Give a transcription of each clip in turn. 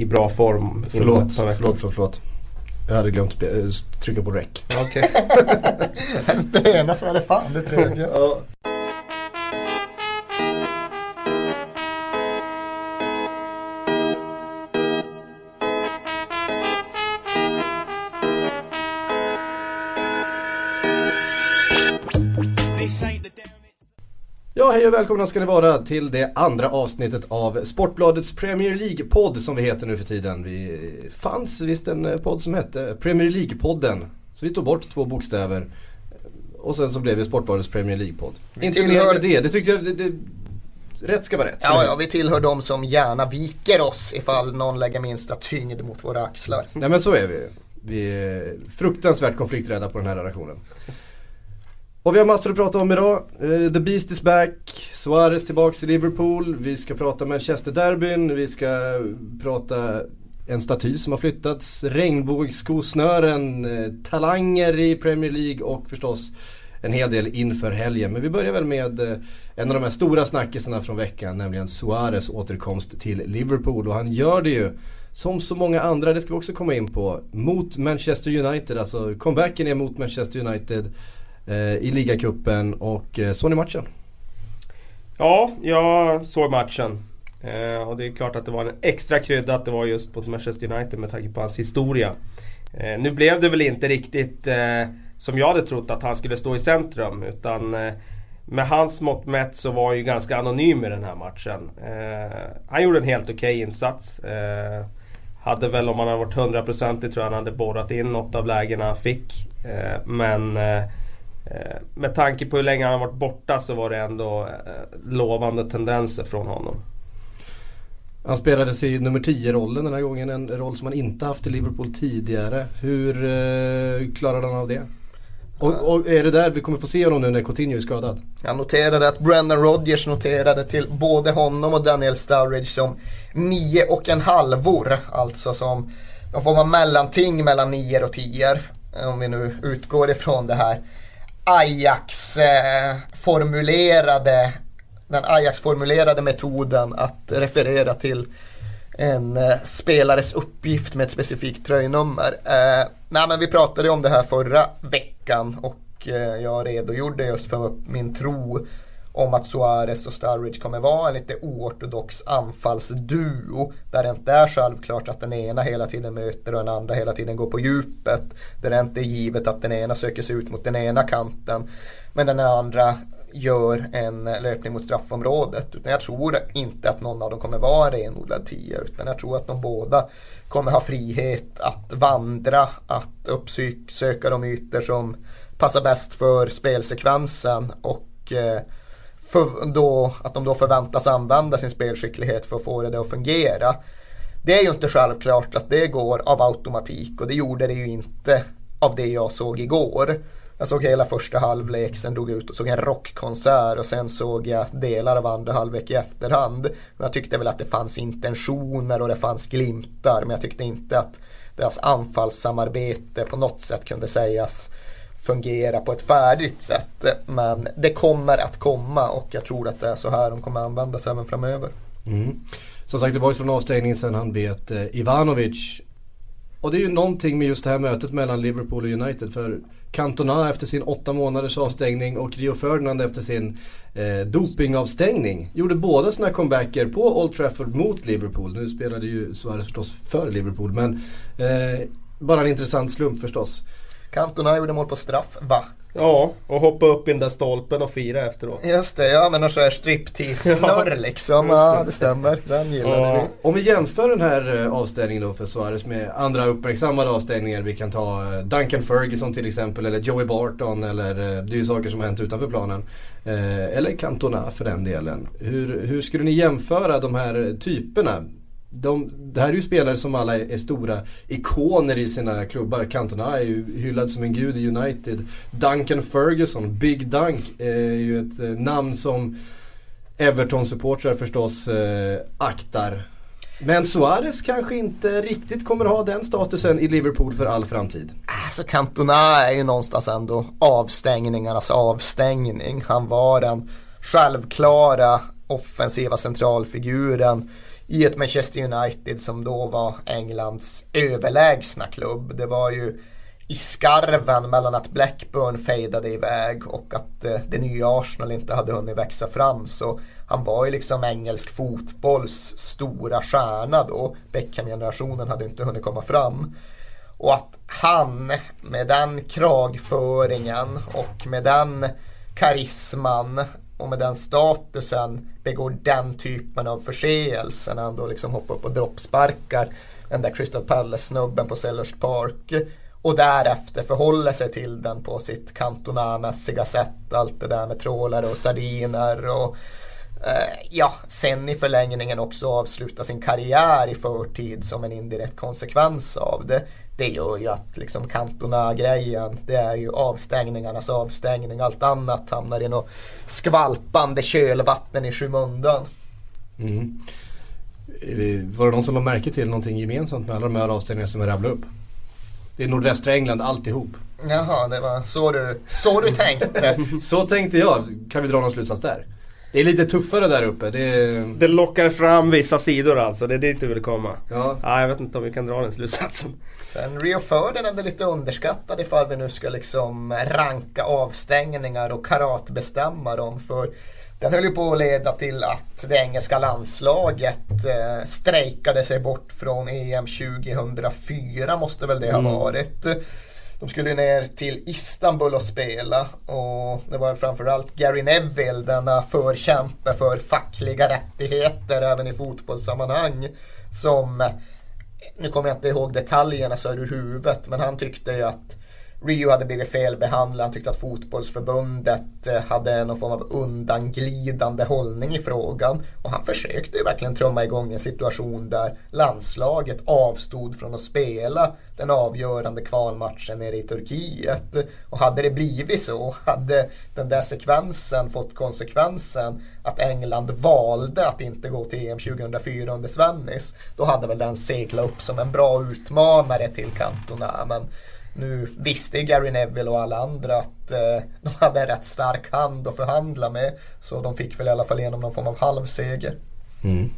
i bra form. Förlåt, förlåt, förlåt, förlåt. Jag hade glömt trycka på rec. Okej. det ena så är det fan det tredje. Ja. Ja, hej och välkomna ska ni vara till det andra avsnittet av Sportbladets Premier League-podd som vi heter nu för tiden. Vi fanns visst en podd som hette Premier League-podden. Så vi tog bort två bokstäver. Och sen så blev det Sportbladets Premier League-podd. Inte tillhör... mer med det, det tyckte jag, det, det, rätt ska vara rätt. Ja, ja, vi tillhör de som gärna viker oss ifall någon lägger minsta tyngd mot våra axlar. Nej men så är vi. Vi är fruktansvärt konflikträdda på den här redaktionen. Och vi har massor att prata om idag. Eh, The Beast is back, Suarez tillbaks i Liverpool, vi ska prata Manchester-derbyn, vi ska prata en staty som har flyttats, regnbågsskosnören, eh, talanger i Premier League och förstås en hel del inför helgen. Men vi börjar väl med eh, en av de här stora snackisarna från veckan, nämligen Suarez återkomst till Liverpool. Och han gör det ju, som så många andra, det ska vi också komma in på, mot Manchester United. Alltså comebacken är mot Manchester United Eh, i ligacupen och eh, såg ni matchen? Ja, jag såg matchen. Eh, och det är klart att det var en extra krydda att det var just mot Manchester United med tanke på hans historia. Eh, nu blev det väl inte riktigt eh, som jag hade trott att han skulle stå i centrum utan eh, med hans mått mätt så var han ju ganska anonym i den här matchen. han gjorde en helt okej okay insats. hade väl om han hade varit hundraprocentig tror jag han hade borrat in något av lägena han fick. men Eh, med tanke på hur länge han har varit borta så var det ändå eh, lovande tendenser från honom. Han spelade sig i nummer 10-rollen den här gången, en roll som han inte haft i Liverpool tidigare. Hur eh, klarade han av det? Och, och, är det där vi kommer få se honom nu när Coutinho är skadad? Jag noterade att Brendan Rodgers noterade till både honom och Daniel Sturridge som nio och en halvor. Alltså som någon form av mellanting mellan nior och tior. Om vi nu utgår ifrån det här Ajax-formulerade den Ajax-formulerade metoden att referera till en eh, spelares uppgift med ett specifikt tröjnummer. Eh, nej, men vi pratade om det här förra veckan och eh, jag redogjorde just för min tro om att Suarez och Sturridge kommer vara en lite oortodox anfallsduo. Där det inte är självklart att den ena hela tiden möter och den andra hela tiden går på djupet. Där det inte är givet att den ena söker sig ut mot den ena kanten. Men den andra gör en löpning mot straffområdet. Utan jag tror inte att någon av dem kommer vara en renodlad tia. Utan jag tror att de båda kommer ha frihet att vandra, att uppsöka de ytor som passar bäst för spelsekvensen. Och eh, för då, att de då förväntas använda sin spelskicklighet för att få det att fungera. Det är ju inte självklart att det går av automatik och det gjorde det ju inte av det jag såg igår. Jag såg hela första halvlek, sen drog jag ut och såg en rockkonsert och sen såg jag delar av andra halvlek i efterhand. Men jag tyckte väl att det fanns intentioner och det fanns glimtar men jag tyckte inte att deras anfallssamarbete på något sätt kunde sägas fungera på ett färdigt sätt. Men det kommer att komma och jag tror att det är så här de kommer användas även framöver. Mm. Som sagt det var ju från avstängningen sen han bet eh, Ivanovic. Och det är ju någonting med just det här mötet mellan Liverpool och United. För Cantona efter sin åtta månaders avstängning och Rio Ferdinand efter sin eh, dopingavstängning. Gjorde båda sina comebacker på Old Trafford mot Liverpool. Nu spelade ju Suarez förstås för Liverpool men eh, bara en intressant slump förstås. Cantona gjorde mål på straff, va? Ja, och hoppa upp i den där stolpen och fira efteråt. Just det, ja men sån här striptease-snurr liksom. Ja, det stämmer. Den gillade ja. vi. Om vi jämför den här eh, avstängningen då för Suarez med andra uppmärksammade avstängningar. Vi kan ta eh, Duncan Ferguson till exempel eller Joey Barton eller eh, det är ju saker som har hänt utanför planen. Eller Cantona för den delen. Hur, hur skulle ni jämföra de här typerna? De, det här är ju spelare som alla är, stora ikoner i sina klubbar. Cantona är ju hyllad som en gud i United. Duncan Ferguson, Big Dunk, eh, är ju ett eh, namn som Everton-supportrar förstås eh, aktar. Men Suarez kanske inte riktigt kommer ha den statusen i Liverpool för all framtid. Alltså Cantona är ju någonstans ändå avstängningarnas avstängning. Han var den självklara offensiva centralfiguren i ett Manchester United som då var Englands överlägsna klubb. Det var ju i skarven mellan att Blackburn fejdade iväg och att eh, det nya Arsenal inte hade hunnit växa fram. Så han var ju liksom engelsk fotbolls stora stjärna då. Beckham-generationen hade inte hunnit komma fram. Och att han med den kragföringen och med den karisman och med den statusen begår den typen av förseelser när han då liksom hoppar upp och droppsparkar den där Crystal Palace-snubben på Sellers Park och därefter förhåller sig till den på sitt kantonamässiga sätt. Allt det där med trålare och sardiner och eh, ja, sen i förlängningen också avsluta sin karriär i förtid som en indirekt konsekvens av det. Det gör ju att liksom Cantona-grejen, det är ju avstängningarnas avstängning. Allt annat hamnar i något skvalpande kölvatten i skymundan. Mm. Var det någon som lade märke till någonting gemensamt med alla de här avstängningarna som jag rabblade upp? Det är nordvästra England alltihop. Jaha, det var så du, så du tänkte. så tänkte jag. Kan vi dra någon slutsats där? Det är lite tuffare där uppe. Det, det lockar fram vissa sidor alltså. Det är dit du vill komma. Ja. ja. Jag vet inte om vi kan dra den slutsatsen. Sen Rio Ferdinand är lite underskattad ifall vi nu ska liksom ranka avstängningar och karatbestämma dem. För den höll ju på att leda till att det engelska landslaget eh, strejkade sig bort från EM 2004 måste väl det ha mm. varit. De skulle ner till Istanbul och spela och det var framförallt Gary Neville, denna förkämpe för fackliga rättigheter även i fotbollssammanhang som, nu kommer jag inte ihåg detaljerna så ur huvudet, men han tyckte ju att Rio hade blivit felbehandlad. Han tyckte att fotbollsförbundet eh, hade någon form av undanglidande hållning i frågan. Och han försökte ju verkligen trumma igång en situation där landslaget avstod från att spela den avgörande kvalmatchen nere i Turkiet. Och hade det blivit så, hade den där sekvensen fått konsekvensen att England valde att inte gå till EM 2004 under Svennis, då hade väl den seglat upp som en bra utmanare till Cantona. Men nu visste Gary Neville och alla andra att eh, de hade en rätt stark hand att förhandla med. Så de fick väl i alla fall igenom någon form av halvseger. Mm.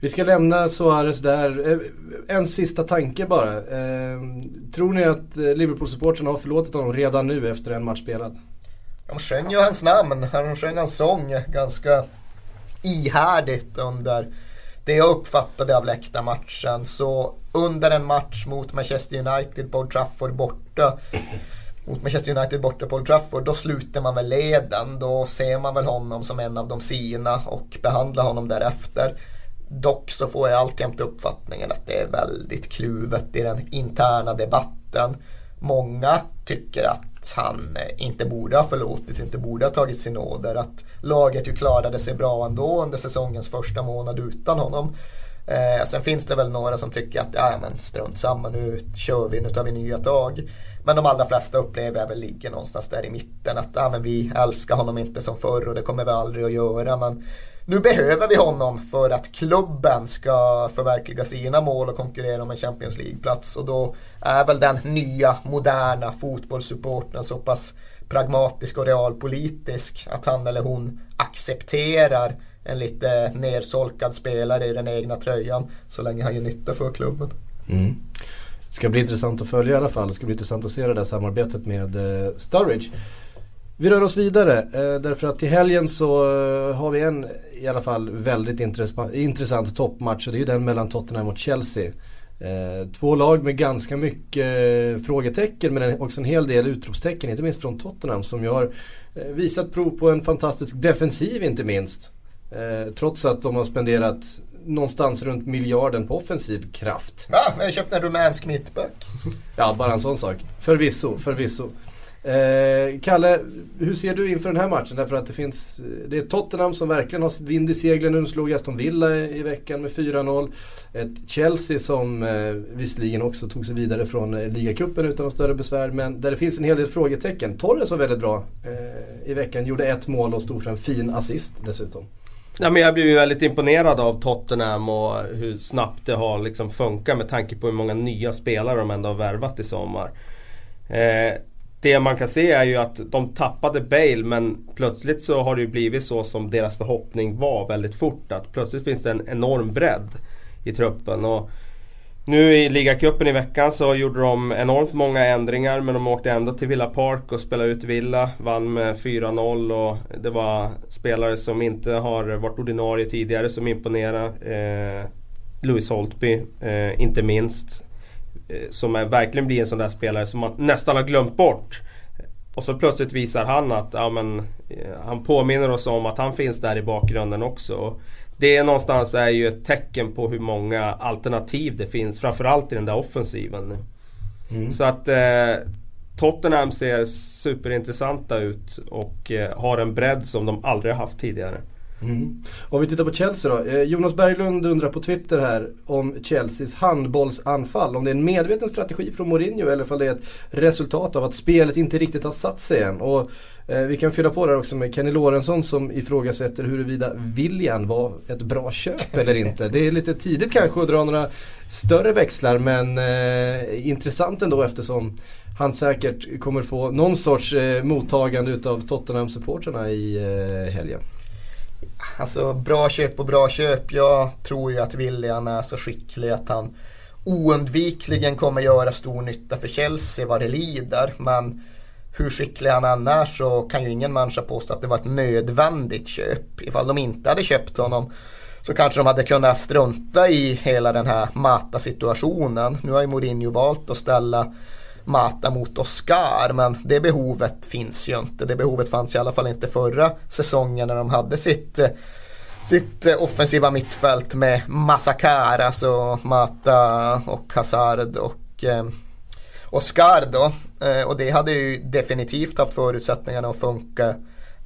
Vi ska lämna Suarez där. Eh, en sista tanke bara. Eh, tror ni att eh, Liverpool-supportrarna har förlåtit honom redan nu efter en match spelad? De sjöng ju hans namn. Han sjöng hans sång ganska ihärdigt under det jag uppfattade av läktarmatchen. Så under en match mot Manchester United på Old Trafford borta mot Manchester United borta på Old Trafford, då sluter man väl leden. Då ser man väl honom som en av de sina och behandlar honom därefter. Dock så får jag alltjämt uppfattningen att det är väldigt kluvet i den interna debatten. Många tycker att han inte borde ha förlåtits, inte borde ha tagit sin åder. Att laget ju klarade sig bra ändå under säsongens första månad utan honom. Eh, sen finns det väl några som tycker att ja, men strunt samma nu kör vi, nu tar vi nya tag. Men de allra flesta upplever jag väl ligger någonstans där i mitten. Att ja, men vi älskar honom inte som förr och det kommer vi aldrig att göra. Men nu behöver vi honom för att klubben ska förverkliga sina mål och konkurrera om en Champions League-plats. Och då är väl den nya moderna fotbollssupporten så pass pragmatisk och realpolitisk att han eller hon accepterar en lite nersolkad spelare i den egna tröjan så länge han gör nytta för klubben. Mm. Det ska bli intressant att följa i alla fall. Det ska bli intressant att se det där samarbetet med eh, Sturridge. Vi rör oss vidare eh, därför att till helgen så eh, har vi en i alla fall väldigt intressant toppmatch och det är ju den mellan Tottenham och Chelsea. Två lag med ganska mycket frågetecken men också en hel del utropstecken, inte minst från Tottenham som ju har visat prov på en fantastisk defensiv inte minst. Eh, trots att de har spenderat någonstans runt miljarden på offensiv kraft. Ja, men jag köpte en rumänsk mittback. ja, bara en sån sak. Förvisso, förvisso. Eh, Kalle, hur ser du inför den här matchen? Därför att det finns, det är Tottenham som verkligen har vind i seglen nu. slog Aston Villa i, i veckan med 4-0. Ett Chelsea som eh, visserligen också tog sig vidare från eh, ligacupen utan något större besvär. Men där det finns en hel del frågetecken. Torres var väldigt bra eh, i veckan. Gjorde ett mål och stod för en fin assist dessutom. Ja, men jag blir ju väldigt imponerad av Tottenham och hur snabbt det har liksom funkat med tanke på hur många nya spelare de ändå har värvat i sommar. Eh, det man kan se är ju att de tappade Bale men plötsligt så har det ju blivit så som deras förhoppning var väldigt fort. Att plötsligt finns det en enorm bredd i truppen. Och nu i ligacupen i veckan så gjorde de enormt många ändringar men de åkte ändå till Villa Park och spelade ut Villa. Vann med 4-0 och det var spelare som inte har varit ordinarie tidigare som imponerade. Eh, Louis Holtby, eh, inte minst. Eh, som är, verkligen blir en sån där spelare som man nästan har glömt bort. Och så plötsligt visar han att ja, men, eh, han påminner oss om att han finns där i bakgrunden också det någonstans är ju ett tecken på hur många alternativ det finns. Framförallt i den där offensiven. Mm. Så att eh, Tottenham ser superintressanta ut och eh, har en bredd som de aldrig har haft tidigare. Mm. Om vi tittar på Chelsea då. Eh, Jonas Berglund undrar på Twitter här om Chelseas handbollsanfall. Om det är en medveten strategi från Mourinho eller om det är ett resultat av att spelet inte riktigt har satt sig än. Och, eh, vi kan fylla på där också med Kenny Lorentzon som ifrågasätter huruvida William var ett bra köp eller inte. Det är lite tidigt kanske att dra några större växlar men eh, intressant ändå eftersom han säkert kommer få någon sorts eh, mottagande utav Tottenham-supportrarna i eh, helgen. Alltså bra köp och bra köp. Jag tror ju att William är så skicklig att han oundvikligen kommer göra stor nytta för Chelsea vad det lider. Men hur skicklig han än är så kan ju ingen människa påstå att det var ett nödvändigt köp. Ifall de inte hade köpt honom så kanske de hade kunnat strunta i hela den här Mata-situationen. Nu har ju Mourinho valt att ställa Mata mot Oscar men det behovet finns ju inte. Det behovet fanns i alla fall inte förra säsongen när de hade sitt sitt offensiva mittfält med Masakar, alltså Mata och Hazard och eh, Oscar då. Eh, och det hade ju definitivt haft förutsättningarna att funka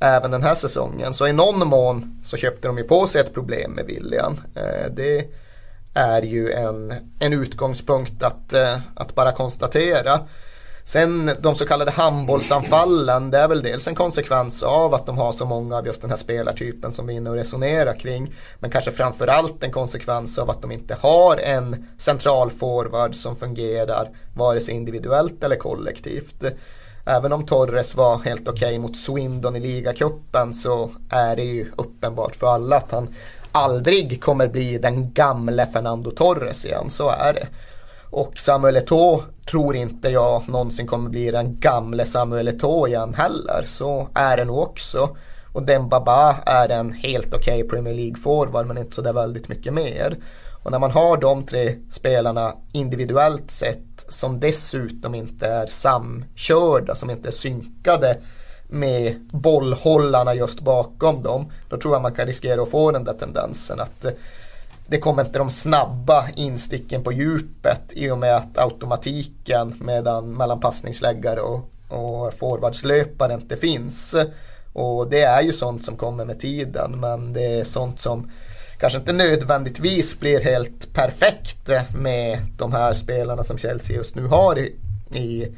även den här säsongen. Så i någon mån så köpte de ju på sig ett problem med William. Eh, det är ju en, en utgångspunkt att, eh, att bara konstatera. Sen de så kallade handbollsanfallen, det är väl dels en konsekvens av att de har så många av just den här spelartypen som vi är inne och resonerar kring. Men kanske framförallt en konsekvens av att de inte har en central forward som fungerar vare sig individuellt eller kollektivt. Även om Torres var helt okej okay mot Swindon i ligacupen så är det ju uppenbart för alla att han aldrig kommer bli den gamle Fernando Torres igen, så är det. Och Samuel Eto'o tror inte jag någonsin kommer bli den gamle Samuel Eto'o igen heller. Så är det nog också. Och Dembaba är en helt okej okay Premier League-forward men inte sådär väldigt mycket mer. Och när man har de tre spelarna individuellt sett som dessutom inte är samkörda, som inte är synkade med bollhållarna just bakom dem. Då tror jag man kan riskera att få den där tendensen att eh, det kommer inte de snabba insticken på djupet i och med att automatiken medan, mellan passningsläggare och, och forwardslöpare inte finns. Och det är ju sånt som kommer med tiden men det är sånt som kanske inte nödvändigtvis blir helt perfekt med de här spelarna som Chelsea just nu har i, i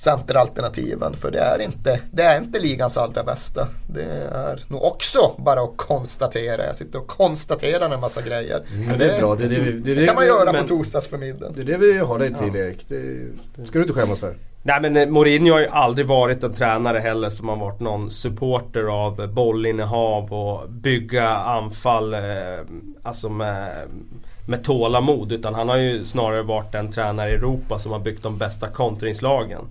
centeralternativen. För det är, inte, det är inte ligans allra bästa. Det är nog också bara att konstatera. Jag sitter och konstaterar en massa grejer. Mm, det, är bra. Det, det, det, det kan man göra men, på torsdagsförmiddagen. Det är det vi har dig till ja. Erik. Det ska du inte skämmas för. Nej men eh, Mourinho har ju aldrig varit en tränare heller som har varit någon supporter av bollinnehav och bygga anfall eh, alltså med, med tålamod. Utan han har ju snarare varit den tränare i Europa som har byggt de bästa kontringslagen.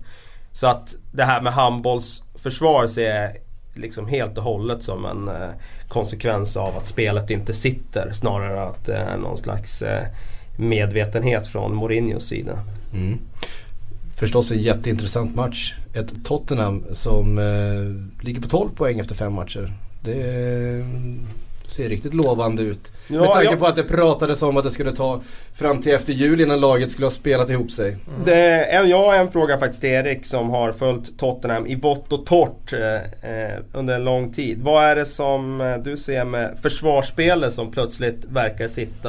Så att det här med handbollsförsvar ser jag liksom helt och hållet som en eh, konsekvens av att spelet inte sitter. Snarare att det är någon slags eh, medvetenhet från Mourinhos sida. Mm. Förstås en jätteintressant match. Ett Tottenham som eh, ligger på 12 poäng efter fem matcher. Det ser riktigt lovande ut. Ja, Med tanke ja. på att det pratades om att det skulle ta fram till efter jul innan laget skulle ha spelat ihop sig. Mm. Det jag har en fråga faktiskt till Erik som har följt Tottenham i vått och torrt eh, eh, under en lång tid. Vad är det som eh, du ser med försvarsspelet som plötsligt verkar sitta?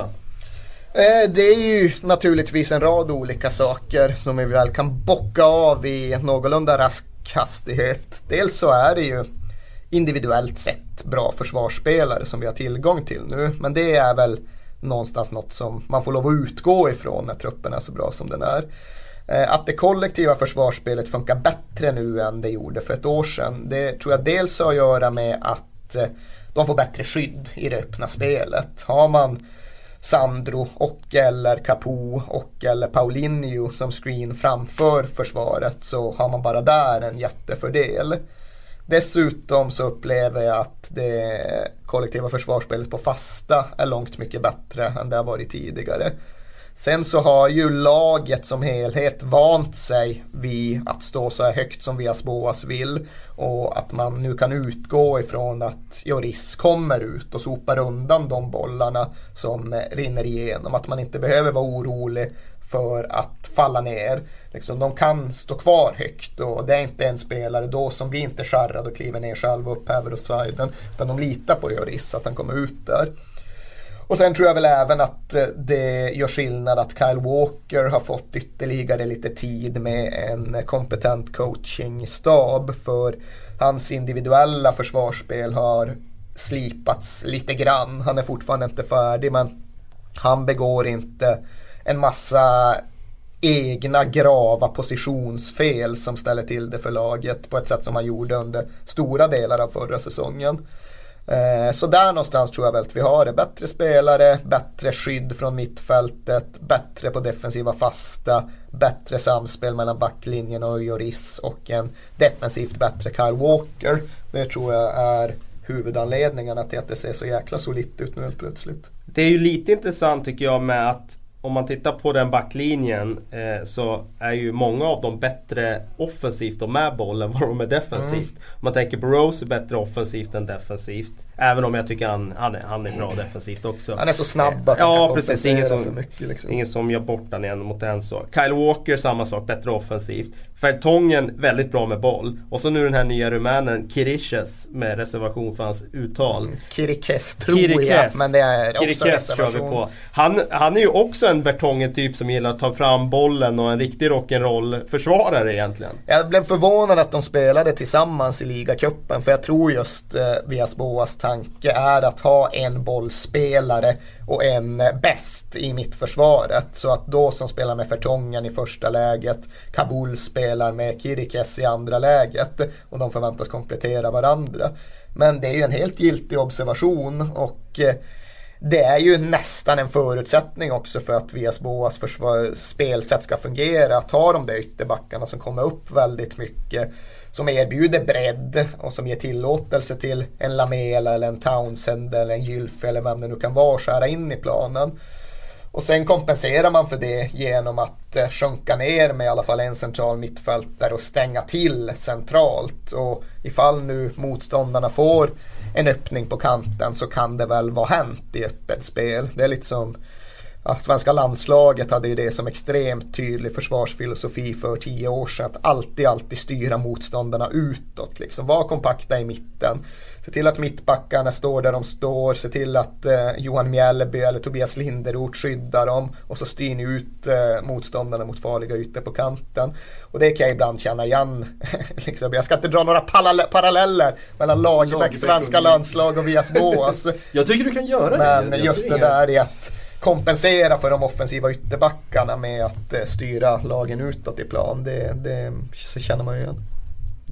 Eh, det är ju naturligtvis en rad olika saker som vi väl kan bocka av i någorlunda rask hastighet. Dels så är det ju individuellt sett bra försvarsspelare som vi har tillgång till nu. Men det är väl någonstans något som man får lov att utgå ifrån när truppen är så bra som den är. Eh, att det kollektiva försvarsspelet funkar bättre nu än det gjorde för ett år sedan. Det tror jag dels har att göra med att eh, de får bättre skydd i det öppna spelet. Har man Sandro och eller Capo och eller Paulinho som screen framför försvaret så har man bara där en jättefördel. Dessutom så upplever jag att det kollektiva försvarsspelet på fasta är långt mycket bättre än det har varit tidigare. Sen så har ju laget som helhet vant sig vid att stå så här högt som Vias Boas vill. Och att man nu kan utgå ifrån att Joris kommer ut och sopar undan de bollarna som rinner igenom. Att man inte behöver vara orolig för att falla ner. Liksom, de kan stå kvar högt och det är inte en spelare då som blir inte skärrad och kliver ner själv och upphäver offsiden. Utan de litar på Lloris att han kommer ut där. Och sen tror jag väl även att eh, det gör skillnad att Kyle Walker har fått ytterligare lite tid med en kompetent coachingstab för hans individuella försvarsspel har slipats lite grann. Han är fortfarande inte färdig men han begår inte en massa egna grava positionsfel som ställer till det för laget på ett sätt som han gjorde under stora delar av förra säsongen. Eh, så där någonstans tror jag väl att vi har det. Bättre spelare, bättre skydd från mittfältet, bättre på defensiva fasta, bättre samspel mellan backlinjen och Joris och en defensivt bättre Kyle Walker. Det tror jag är huvudanledningarna till att det ser så jäkla solitt ut nu helt plötsligt. Det är ju lite intressant tycker jag med att om man tittar på den backlinjen eh, så är ju många av dem bättre offensivt och med bollen vad de är defensivt. Mm. Om man tänker på Rose är bättre offensivt än defensivt. Även om jag tycker han, han, är, han är bra defensivt också. Han är så snabb att han ja, precis. Ingen som, för mycket. Liksom. Ingen som gör bort den igen mot en så. Kyle Walker samma sak, bättre offensivt. Fertongen väldigt bra med boll. Och så nu den här nya rumänen Kiriches med reservation för hans uttal. Mm, Kirikes tror Kirikes. jag, men det är också Kirikes reservation. Kör vi på. Han, han är ju också en Bertongen-typ som gillar att ta fram bollen och en riktig rock'n'roll-försvarare egentligen. Jag blev förvånad att de spelade tillsammans i ligacupen för jag tror just eh, Vias Boas tanke är att ha en bollspelare och en eh, bäst i mittförsvaret. Så att då som spelar med Fertongen i första läget, Kabul spelar med Kirikes i andra läget och de förväntas komplettera varandra. Men det är ju en helt giltig observation och eh, det är ju nästan en förutsättning också för att Viasboas Boas spelsätt ska fungera. Att ha de där ytterbackarna som kommer upp väldigt mycket. Som erbjuder bredd och som ger tillåtelse till en Lamela eller en Townsend eller en Gylfe eller vem det nu kan vara att skära in i planen. Och sen kompenserar man för det genom att eh, sjunka ner med i alla fall en central mittfältare och stänga till centralt. Och ifall nu motståndarna får en öppning på kanten så kan det väl vara hänt i öppet spel. Det är lite som ja, svenska landslaget hade ju det som extremt tydlig försvarsfilosofi för tio år sedan. Att alltid, alltid styra motståndarna utåt. Liksom. Var kompakta i mitten. Se till att mittbackarna står där de står. Se till att eh, Johan Mjällby eller Tobias Linderoth skyddar dem. Och så styr ni ut eh, motståndarna mot farliga ytor på kanten. Och det kan jag ibland känna igen. liksom. Jag ska inte dra några paralleller mellan Lagerbäcks svenska landslag och Vias Boas. jag tycker du kan göra det. Men just det där i att kompensera för de offensiva ytterbackarna med att eh, styra lagen utåt i plan. Det, det känner man ju igen.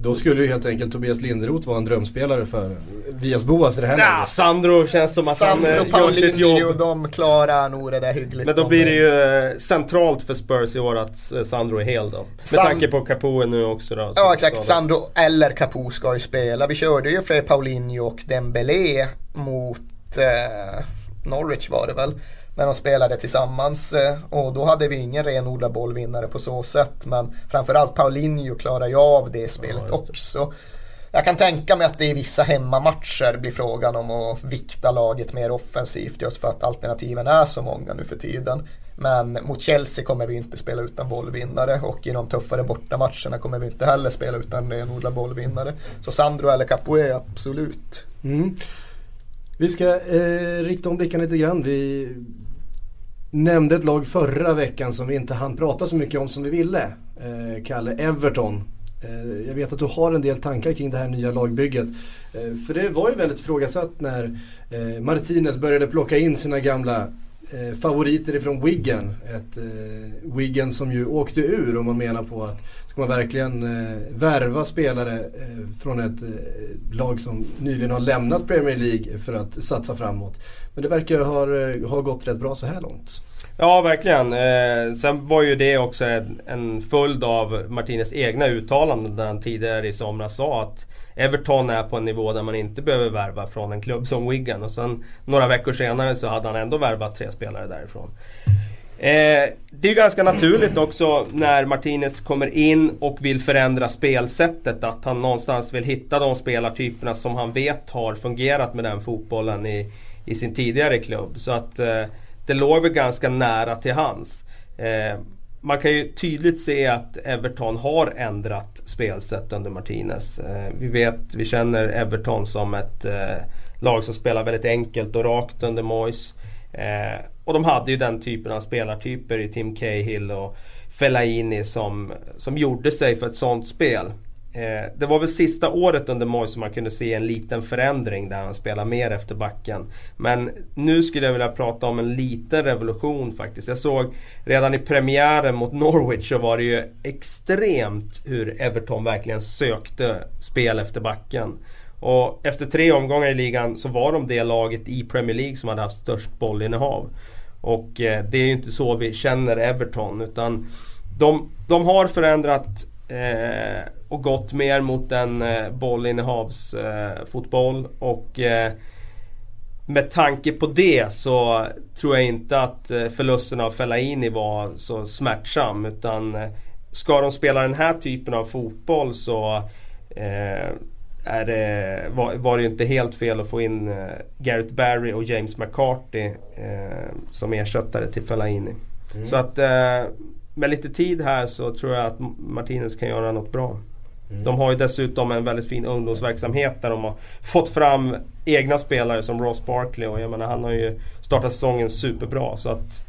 Då skulle ju helt enkelt Tobias Linderoth vara en drömspelare för Vias Boas i det här läget. Ja, Sandro känns som att Sandro, han Sandro, gör sitt jobb. de klarar nog det där hyggligt. Men då blir det ju eh, centralt för Spurs i år att eh, Sandro är hel då. Med San tanke på Capo nu också då. Ja exakt, Sandro eller Capo ska ju spela. Vi körde ju fler Paulinho och Dembélé mot eh, Norwich var det väl när de spelade tillsammans. Eh, och då hade vi ingen renodlad bollvinnare på så sätt. Men framförallt Paulinho klarar ju av det spelet ja, också. Jag kan tänka mig att det i vissa hemmamatcher blir frågan om att vikta laget mer offensivt just för att alternativen är så många nu för tiden. Men mot Chelsea kommer vi inte spela utan bollvinnare och i de tuffare bortamatcherna kommer vi inte heller spela utan renodlad bollvinnare. Så Sandro eller Capoe, absolut. Mm. Vi ska eh, rikta om blickarna lite grann. Vi nämnde ett lag förra veckan som vi inte hann prata så mycket om som vi ville. Eh, Kalle, Everton. Eh, jag vet att du har en del tankar kring det här nya lagbygget. Eh, för det var ju väldigt ifrågasatt när eh, Martinez började plocka in sina gamla eh, favoriter ifrån Wiggen. Ett eh, Wiggen som ju åkte ur och man menar på att ska man verkligen eh, värva spelare eh, från ett eh, lag som nyligen har lämnat Premier League för att satsa framåt. Men det verkar ha, eh, ha gått rätt bra så här långt. Ja, verkligen. Eh, sen var ju det också en, en följd av Martinez egna uttalanden där han tidigare i somras sa att Everton är på en nivå där man inte behöver värva från en klubb som Wigan. Och sen några veckor senare så hade han ändå värvat tre spelare därifrån. Eh, det är ju ganska naturligt också när Martinez kommer in och vill förändra spelsättet. Att han någonstans vill hitta de spelartyperna som han vet har fungerat med den fotbollen i, i sin tidigare klubb. Så att eh, det låg väl ganska nära till hans. Eh, man kan ju tydligt se att Everton har ändrat spelsätt under Martinez. Eh, vi vet, vi känner Everton som ett eh, lag som spelar väldigt enkelt och rakt under Moyes. Eh, och de hade ju den typen av spelartyper i Tim Cahill och Fellaini som, som gjorde sig för ett sånt spel. Eh, det var väl sista året under Moyes som man kunde se en liten förändring där han spelar mer efter backen. Men nu skulle jag vilja prata om en liten revolution faktiskt. Jag såg redan i premiären mot Norwich så var det ju extremt hur Everton verkligen sökte spel efter backen. Och efter tre omgångar i ligan så var de det laget i Premier League som hade haft störst bollinnehav. Och eh, det är ju inte så vi känner Everton utan de, de har förändrat eh, och gått mer mot en eh, bollinnehavsfotboll. Eh, och eh, med tanke på det så tror jag inte att eh, förlusten av Fellaini var så smärtsam. Utan eh, ska de spela den här typen av fotboll så eh, är det, var, var det inte helt fel att få in eh, Gareth Barry och James McCarthy eh, som ersättare till Fellaini. Mm. Så att med lite tid här så tror jag att Martinez kan göra något bra. Mm. De har ju dessutom en väldigt fin ungdomsverksamhet där de har fått fram egna spelare som Ross Barkley och jag menar han har ju startat säsongen superbra. Så att,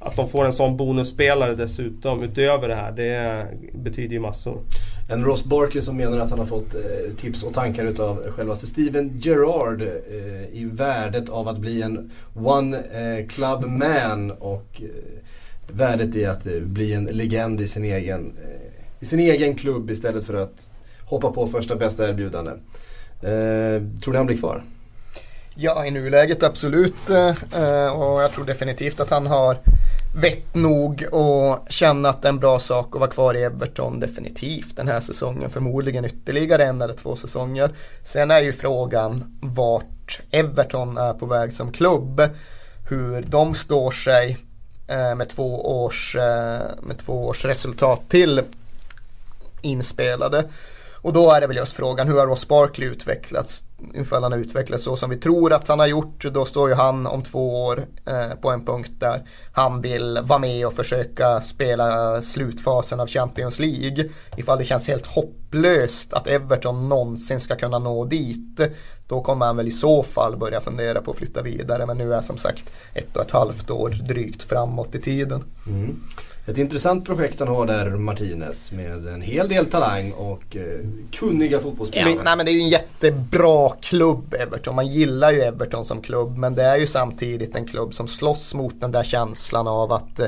att de får en sån bonusspelare dessutom utöver det här, det betyder ju massor. En Ross Barkley som menar att han har fått eh, tips och tankar utav självaste Steven Gerrard eh, i värdet av att bli en One eh, Club Man och eh, värdet i att eh, bli en legend i sin egen, eh, i sin egen klubb istället för att hoppa på första bästa erbjudande. Eh, tror ni han blir kvar? Ja, i nuläget absolut. Eh, och jag tror definitivt att han har vett nog och känna att det är en bra sak att vara kvar i Everton definitivt den här säsongen. Förmodligen ytterligare en eller två säsonger. Sen är ju frågan vart Everton är på väg som klubb. Hur de står sig Eh, med två års, eh, med två års resultat till inspelade. Och då är det väl just frågan hur har Ross Barkley utvecklats? Ifall han har utvecklats så som vi tror att han har gjort. Då står ju han om två år eh, på en punkt där han vill vara med och försöka spela slutfasen av Champions League. Ifall det känns helt hopplöst att Everton någonsin ska kunna nå dit. Då kommer han väl i så fall börja fundera på att flytta vidare. Men nu är som sagt ett och ett halvt år drygt framåt i tiden. Mm. Ett intressant projekt han har där, Martinez, med en hel del talang och eh, kunniga fotbollsspelare. Ja, nej, men det är ju en jättebra klubb, Everton. Man gillar ju Everton som klubb, men det är ju samtidigt en klubb som slåss mot den där känslan av att eh,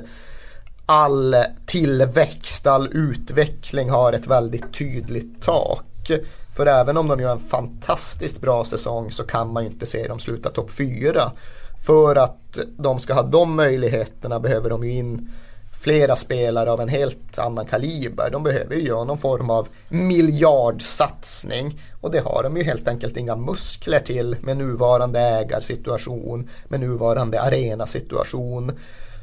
all tillväxt, all utveckling har ett väldigt tydligt tak. För även om de gör en fantastiskt bra säsong så kan man ju inte se dem sluta topp 4. För att de ska ha de möjligheterna behöver de ju in flera spelare av en helt annan kaliber. De behöver ju göra någon form av miljardsatsning och det har de ju helt enkelt inga muskler till med nuvarande ägarsituation, med nuvarande arenasituation.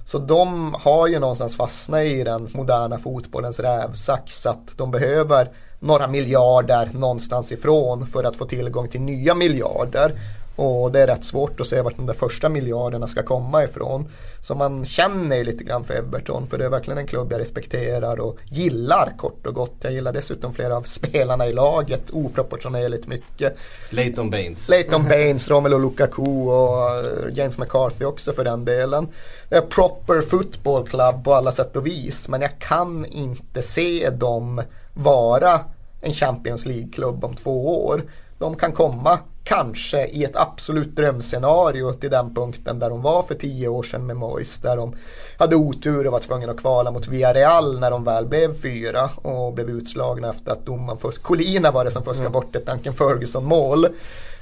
Så de har ju någonstans fastnat i den moderna fotbollens rävsax att de behöver några miljarder någonstans ifrån för att få tillgång till nya miljarder. Och det är rätt svårt att se vart de där första miljarderna ska komma ifrån. Så man känner ju lite grann för Everton för det är verkligen en klubb jag respekterar och gillar kort och gott. Jag gillar dessutom flera av spelarna i laget oproportionerligt mycket. Leighton Baines. Leighton Baines, Romelu Lukaku och James McCarthy också för den delen. Det är proper football club på alla sätt och vis men jag kan inte se dem vara en Champions League-klubb om två år. de kan komma kanske i ett absolut drömscenario till den punkten där de var för tio år sedan med Mois. Där de hade otur och var tvungna att kvala mot Villarreal när de väl blev fyra och blev utslagna efter att domaren fusk. Colina var det som fuskade mm. bort ett Duncan Ferguson mål.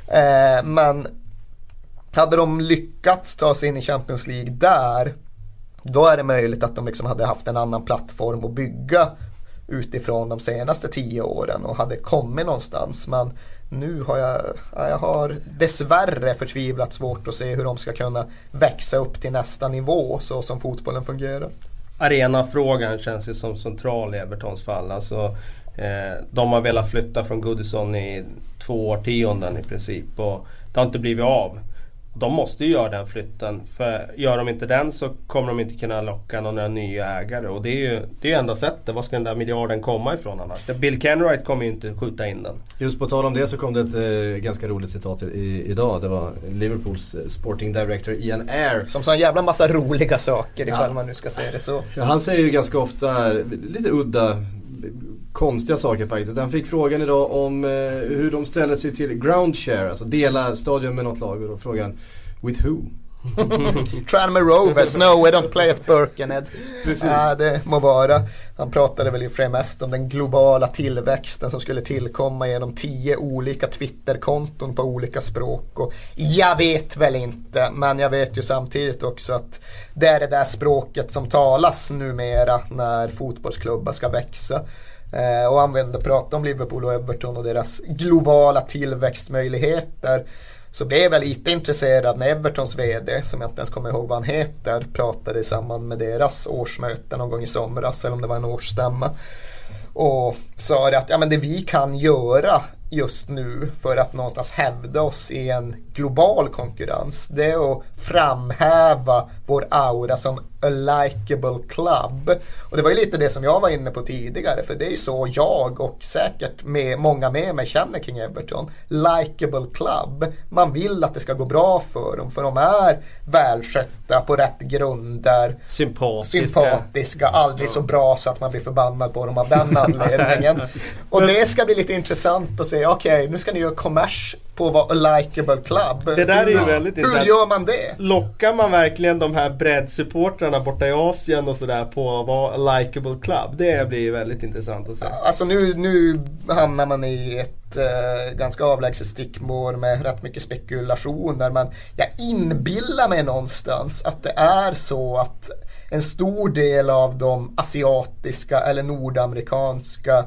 Eh, men hade de lyckats ta sig in i Champions League där då är det möjligt att de liksom hade haft en annan plattform att bygga utifrån de senaste tio åren och hade kommit någonstans. Men nu har jag, jag har dessvärre förtvivlat svårt att se hur de ska kunna växa upp till nästa nivå så som fotbollen fungerar. Arenafrågan känns ju som central i Evertons fall. Alltså, eh, de har velat flytta från Goodison i två årtionden i princip och det har inte blivit av de måste ju göra den flytten. För gör de inte den så kommer de inte kunna locka några nya ägare. Och det är ju det är enda sättet. Var ska den där miljarden komma ifrån annars? Bill Kenwright kommer ju inte skjuta in den. Just på tal om det så kom det ett eh, ganska roligt citat i, idag. Det var Liverpools eh, sporting director Ian Air. Som sa en jävla massa roliga saker ifall ja. man nu ska säga det så. Ja, han säger ju ganska ofta lite udda konstiga saker faktiskt. Han fick frågan idag om eh, hur de ställer sig till ground share, alltså dela stadion med något lag. Och då frågan With who? Tranmere Rovers, no we don't play at Birkenhead. Precis. Ja, det må vara. Han pratade väl ju mest om den globala tillväxten som skulle tillkomma genom tio olika Twitterkonton på olika språk. Och jag vet väl inte, men jag vet ju samtidigt också att det är det där språket som talas numera när fotbollsklubbar ska växa. Eh, och använda prata om Liverpool och Everton och deras globala tillväxtmöjligheter så blev jag lite intresserad när Evertons VD, som jag inte ens kommer ihåg vad han heter, pratade i samband med deras årsmöte någon gång i somras, eller om det var en årsstämma. Och sa det att ja, men det vi kan göra just nu för att någonstans hävda oss i en global konkurrens. Det är att framhäva vår aura som a likable club. Och det var ju lite det som jag var inne på tidigare för det är ju så jag och säkert med, många med mig känner kring Everton. Likeable club. Man vill att det ska gå bra för dem för de är välskötta på rätt grunder. Sympatiska. Sympatiska, aldrig så bra så att man blir förbannad på dem av den anledningen. Och det ska bli lite intressant att se säga okej, okay, nu ska ni göra kommers på att vara a likable club. Det där är ju väldigt intressant. Hur gör man det? Lockar man verkligen de här breddsupportrarna borta i Asien och sådär på att vara a likable club? Det blir ju väldigt intressant att se. Alltså nu, nu hamnar man i ett uh, ganska avlägset stickmål med rätt mycket spekulationer. Men jag inbillar mig någonstans att det är så att en stor del av de asiatiska eller nordamerikanska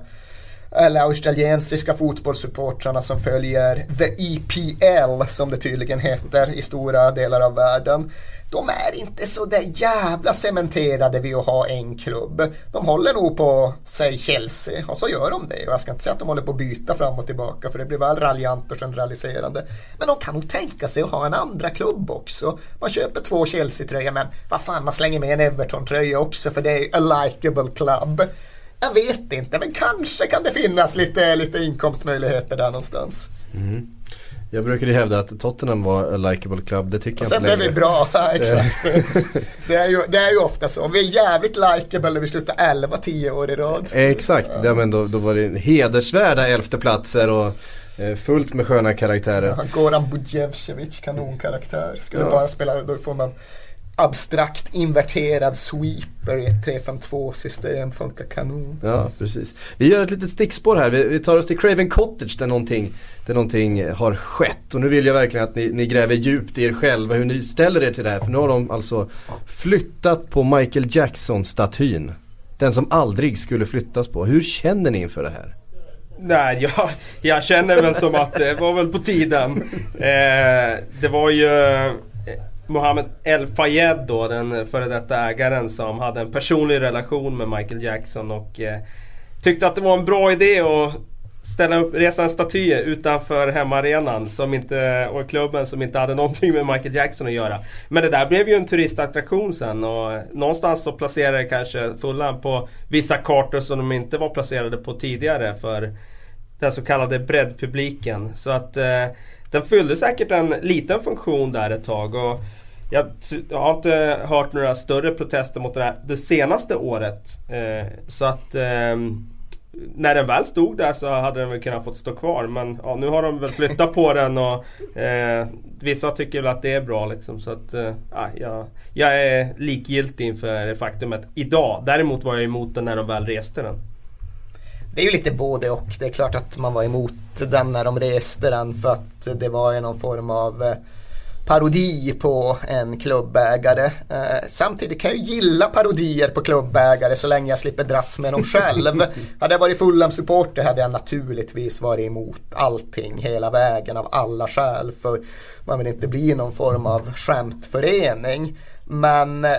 eller australiensiska fotbollssupportrarna som följer The EPL som det tydligen heter i stora delar av världen. De är inte så där jävla cementerade vid att ha en klubb. De håller nog på, säg Chelsea, och så gör de det. Och jag ska inte säga att de håller på att byta fram och tillbaka för det blir väl raljant och generaliserande. Men de kan nog tänka sig att ha en andra klubb också. Man köper två Chelsea-tröjor men vad fan man slänger med en Everton-tröja också för det är a likable club. Jag vet inte, men kanske kan det finnas lite, lite inkomstmöjligheter där någonstans. Mm. Jag brukade hävda att Tottenham var a likable club, det tycker och jag inte längre. Sen blev vi bra, ja, exakt. det, är ju, det är ju ofta så. Vi är jävligt likeable när vi slutar 11-10 år i rad. Exakt, ja. ja men då, då var det hedersvärda elfteplatser och eh, fullt med sköna karaktärer. Ja, Goran Budjevcevic, kanonkaraktär. Skulle ja. bara spela, då får man abstrakt inverterad sweeper i ett 3-5-2 system funkar kanon. Ja, precis. Vi gör ett litet stickspår här. Vi, vi tar oss till Craven Cottage där någonting, där någonting har skett. Och nu vill jag verkligen att ni, ni gräver djupt i er själva hur ni ställer er till det här. För nu har de alltså flyttat på Michael Jackson-statyn. Den som aldrig skulle flyttas på. Hur känner ni inför det här? Nej, jag, jag känner väl som att det var väl på tiden. Eh, det var ju Mohammed El Fayed då, den före detta ägaren som hade en personlig relation med Michael Jackson och eh, tyckte att det var en bra idé att ställa upp, resa en staty utanför hemmaarenan som inte, och klubben som inte hade någonting med Michael Jackson att göra. Men det där blev ju en turistattraktion sen och någonstans så placerade kanske Fulham på vissa kartor som de inte var placerade på tidigare för den så kallade breddpubliken. Så att eh, den fyllde säkert en liten funktion där ett tag. Och jag, jag har inte hört några större protester mot det här det senaste året. Eh, så att eh, när den väl stod där så hade den väl kunnat fått stå kvar men ja, nu har de väl flyttat på den och eh, vissa tycker väl att det är bra liksom så att eh, ja, jag är likgiltig inför det faktumet idag. Däremot var jag emot den när de väl reste den. Det är ju lite både och. Det är klart att man var emot den när de reste den för att det var någon form av eh, parodi på en klubbägare. Eh, samtidigt kan jag gilla parodier på klubbägare så länge jag slipper dras med dem själv. hade jag varit Fulham-supporter hade jag naturligtvis varit emot allting hela vägen av alla skäl. För man vill inte bli någon form av skämtförening. Men eh,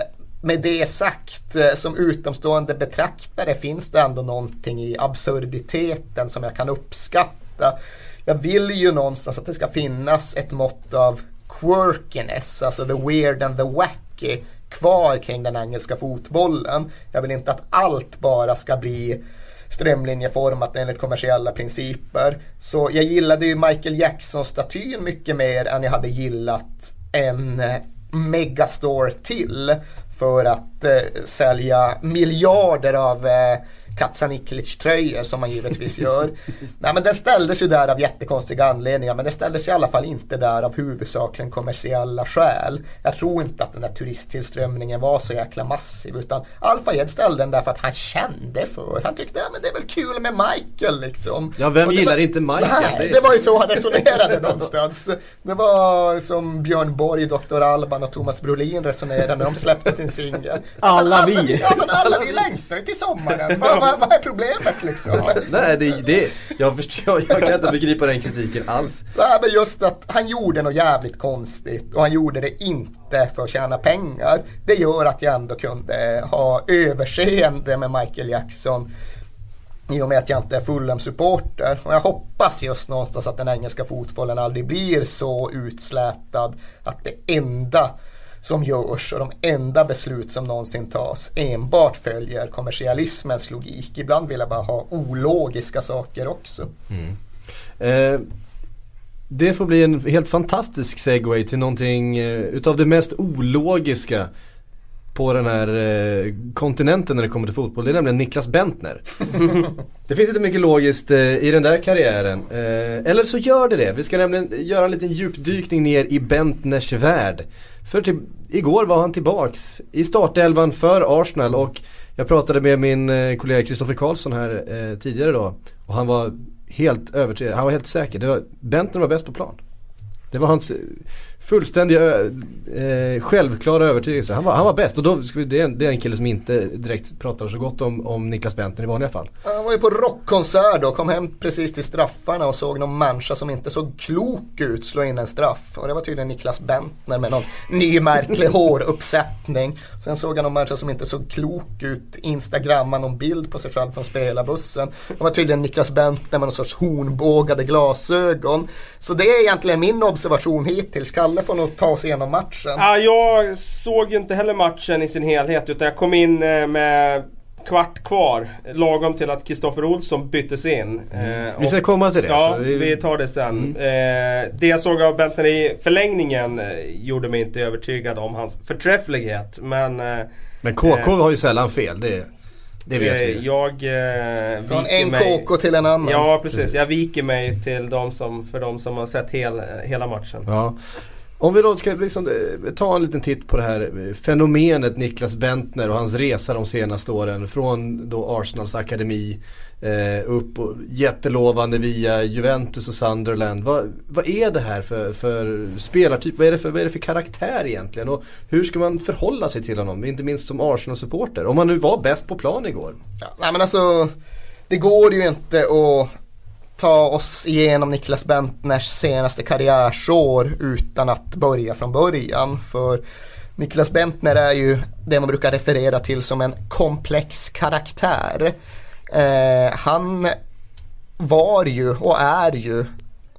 med det sagt, eh, som utomstående betraktare finns det ändå någonting i absurditeten som jag kan uppskatta. Jag vill ju någonstans att det ska finnas ett mått av quirkiness, alltså the weird and the wacky kvar kring den engelska fotbollen. Jag vill inte att allt bara ska bli strömlinjeformat enligt kommersiella principer. Så jag gillade ju Michael Jackson-statyn mycket mer än jag hade gillat en eh, megastore till för att eh, sälja miljarder av eh, Katsaniklic-tröjor som man givetvis gör. Nej men den ställdes ju där av jättekonstiga anledningar men den ställdes i alla fall inte där av huvudsakligen kommersiella skäl. Jag tror inte att den där turisttillströmningen var så jäkla massiv utan Alfa Ed ställde den där för att han kände för. Han tyckte ja, men det är väl kul med Michael liksom. Ja vem gillar var, inte Michael? Nej, det var ju så han resonerade någonstans. Det var som Björn Borg, Dr. Alban och Thomas Brolin resonerade när de släppte sin singel. Alla vi! Ja men alla vi längtar ju till sommaren vad, vad är problemet liksom? Ja, nej, det, det, jag, förstår, jag kan inte begripa den kritiken alls. Nej, men just att han gjorde något jävligt konstigt och han gjorde det inte för att tjäna pengar. Det gör att jag ändå kunde ha överseende med Michael Jackson i och med att jag inte är Fulham-supporter. Och jag hoppas just någonstans att den engelska fotbollen aldrig blir så utslätad att det enda som görs och de enda beslut som någonsin tas enbart följer kommersialismens logik. Ibland vill jag bara ha ologiska saker också. Mm. Eh, det får bli en helt fantastisk segway till någonting eh, utav det mest ologiska på den här eh, kontinenten när det kommer till fotboll. Det är nämligen Niklas Bentner. det finns inte mycket logiskt eh, i den där karriären. Eh, eller så gör det det. Vi ska nämligen göra en liten djupdykning ner i Bentners värld. För till, igår var han tillbaks i startelvan för Arsenal och jag pratade med min eh, kollega Kristoffer Karlsson här eh, tidigare då. Och han var helt övertygad, han var helt säker. Det var, Bentner var bäst på plan. Det var hans fullständiga eh, självklara övertygelse. Han var, han var bäst och då, det, är en, det är en kille som inte direkt pratar så gott om, om Niklas Bentner i vanliga fall. Han var ju på rockkonsert då, kom hem precis till straffarna och såg någon människa som inte såg klok ut slå in en straff. Och det var tydligen Niklas Bentner med någon ny märklig håruppsättning. Sen såg han någon människa som inte såg klok ut instagramma någon bild på sig själv från spelarbussen. Det var tydligen Niklas Bentner med någon sorts hornbågade glasögon. Så det är egentligen min observation hittills. Kalle får nog ta sig igenom matchen. Ja, jag såg ju inte heller matchen i sin helhet utan jag kom in eh, med kvart kvar. Lagom till att Kristoffer Olsson byttes in. Mm. Eh, vi ska komma till det. Ja, vi... vi... tar det sen. Mm. Eh, det jag såg av Bentner i förlängningen eh, gjorde mig inte övertygad om hans förträfflighet. Men, men KK har ju sällan fel. Det det vet vi. Jag Från en mig, KK till en annan. Ja precis. precis. Jag viker mig till de som, för de som har sett hel, hela matchen. Ja. Om vi då ska liksom, eh, ta en liten titt på det här eh, fenomenet Niklas Bentner och hans resa de senaste åren. Från då Arsenals akademi eh, upp och jättelovande via Juventus och Sunderland. Vad, vad är det här för, för spelartyp? Vad är, det för, vad är det för karaktär egentligen? Och hur ska man förhålla sig till honom? Inte minst som Arsenal-supporter. Om man nu var bäst på plan igår. Ja, nej men alltså, det går ju inte att ta oss igenom Niklas Bentners senaste karriärsår utan att börja från början. För Niklas Bentner är ju det man brukar referera till som en komplex karaktär. Eh, han var ju och är ju,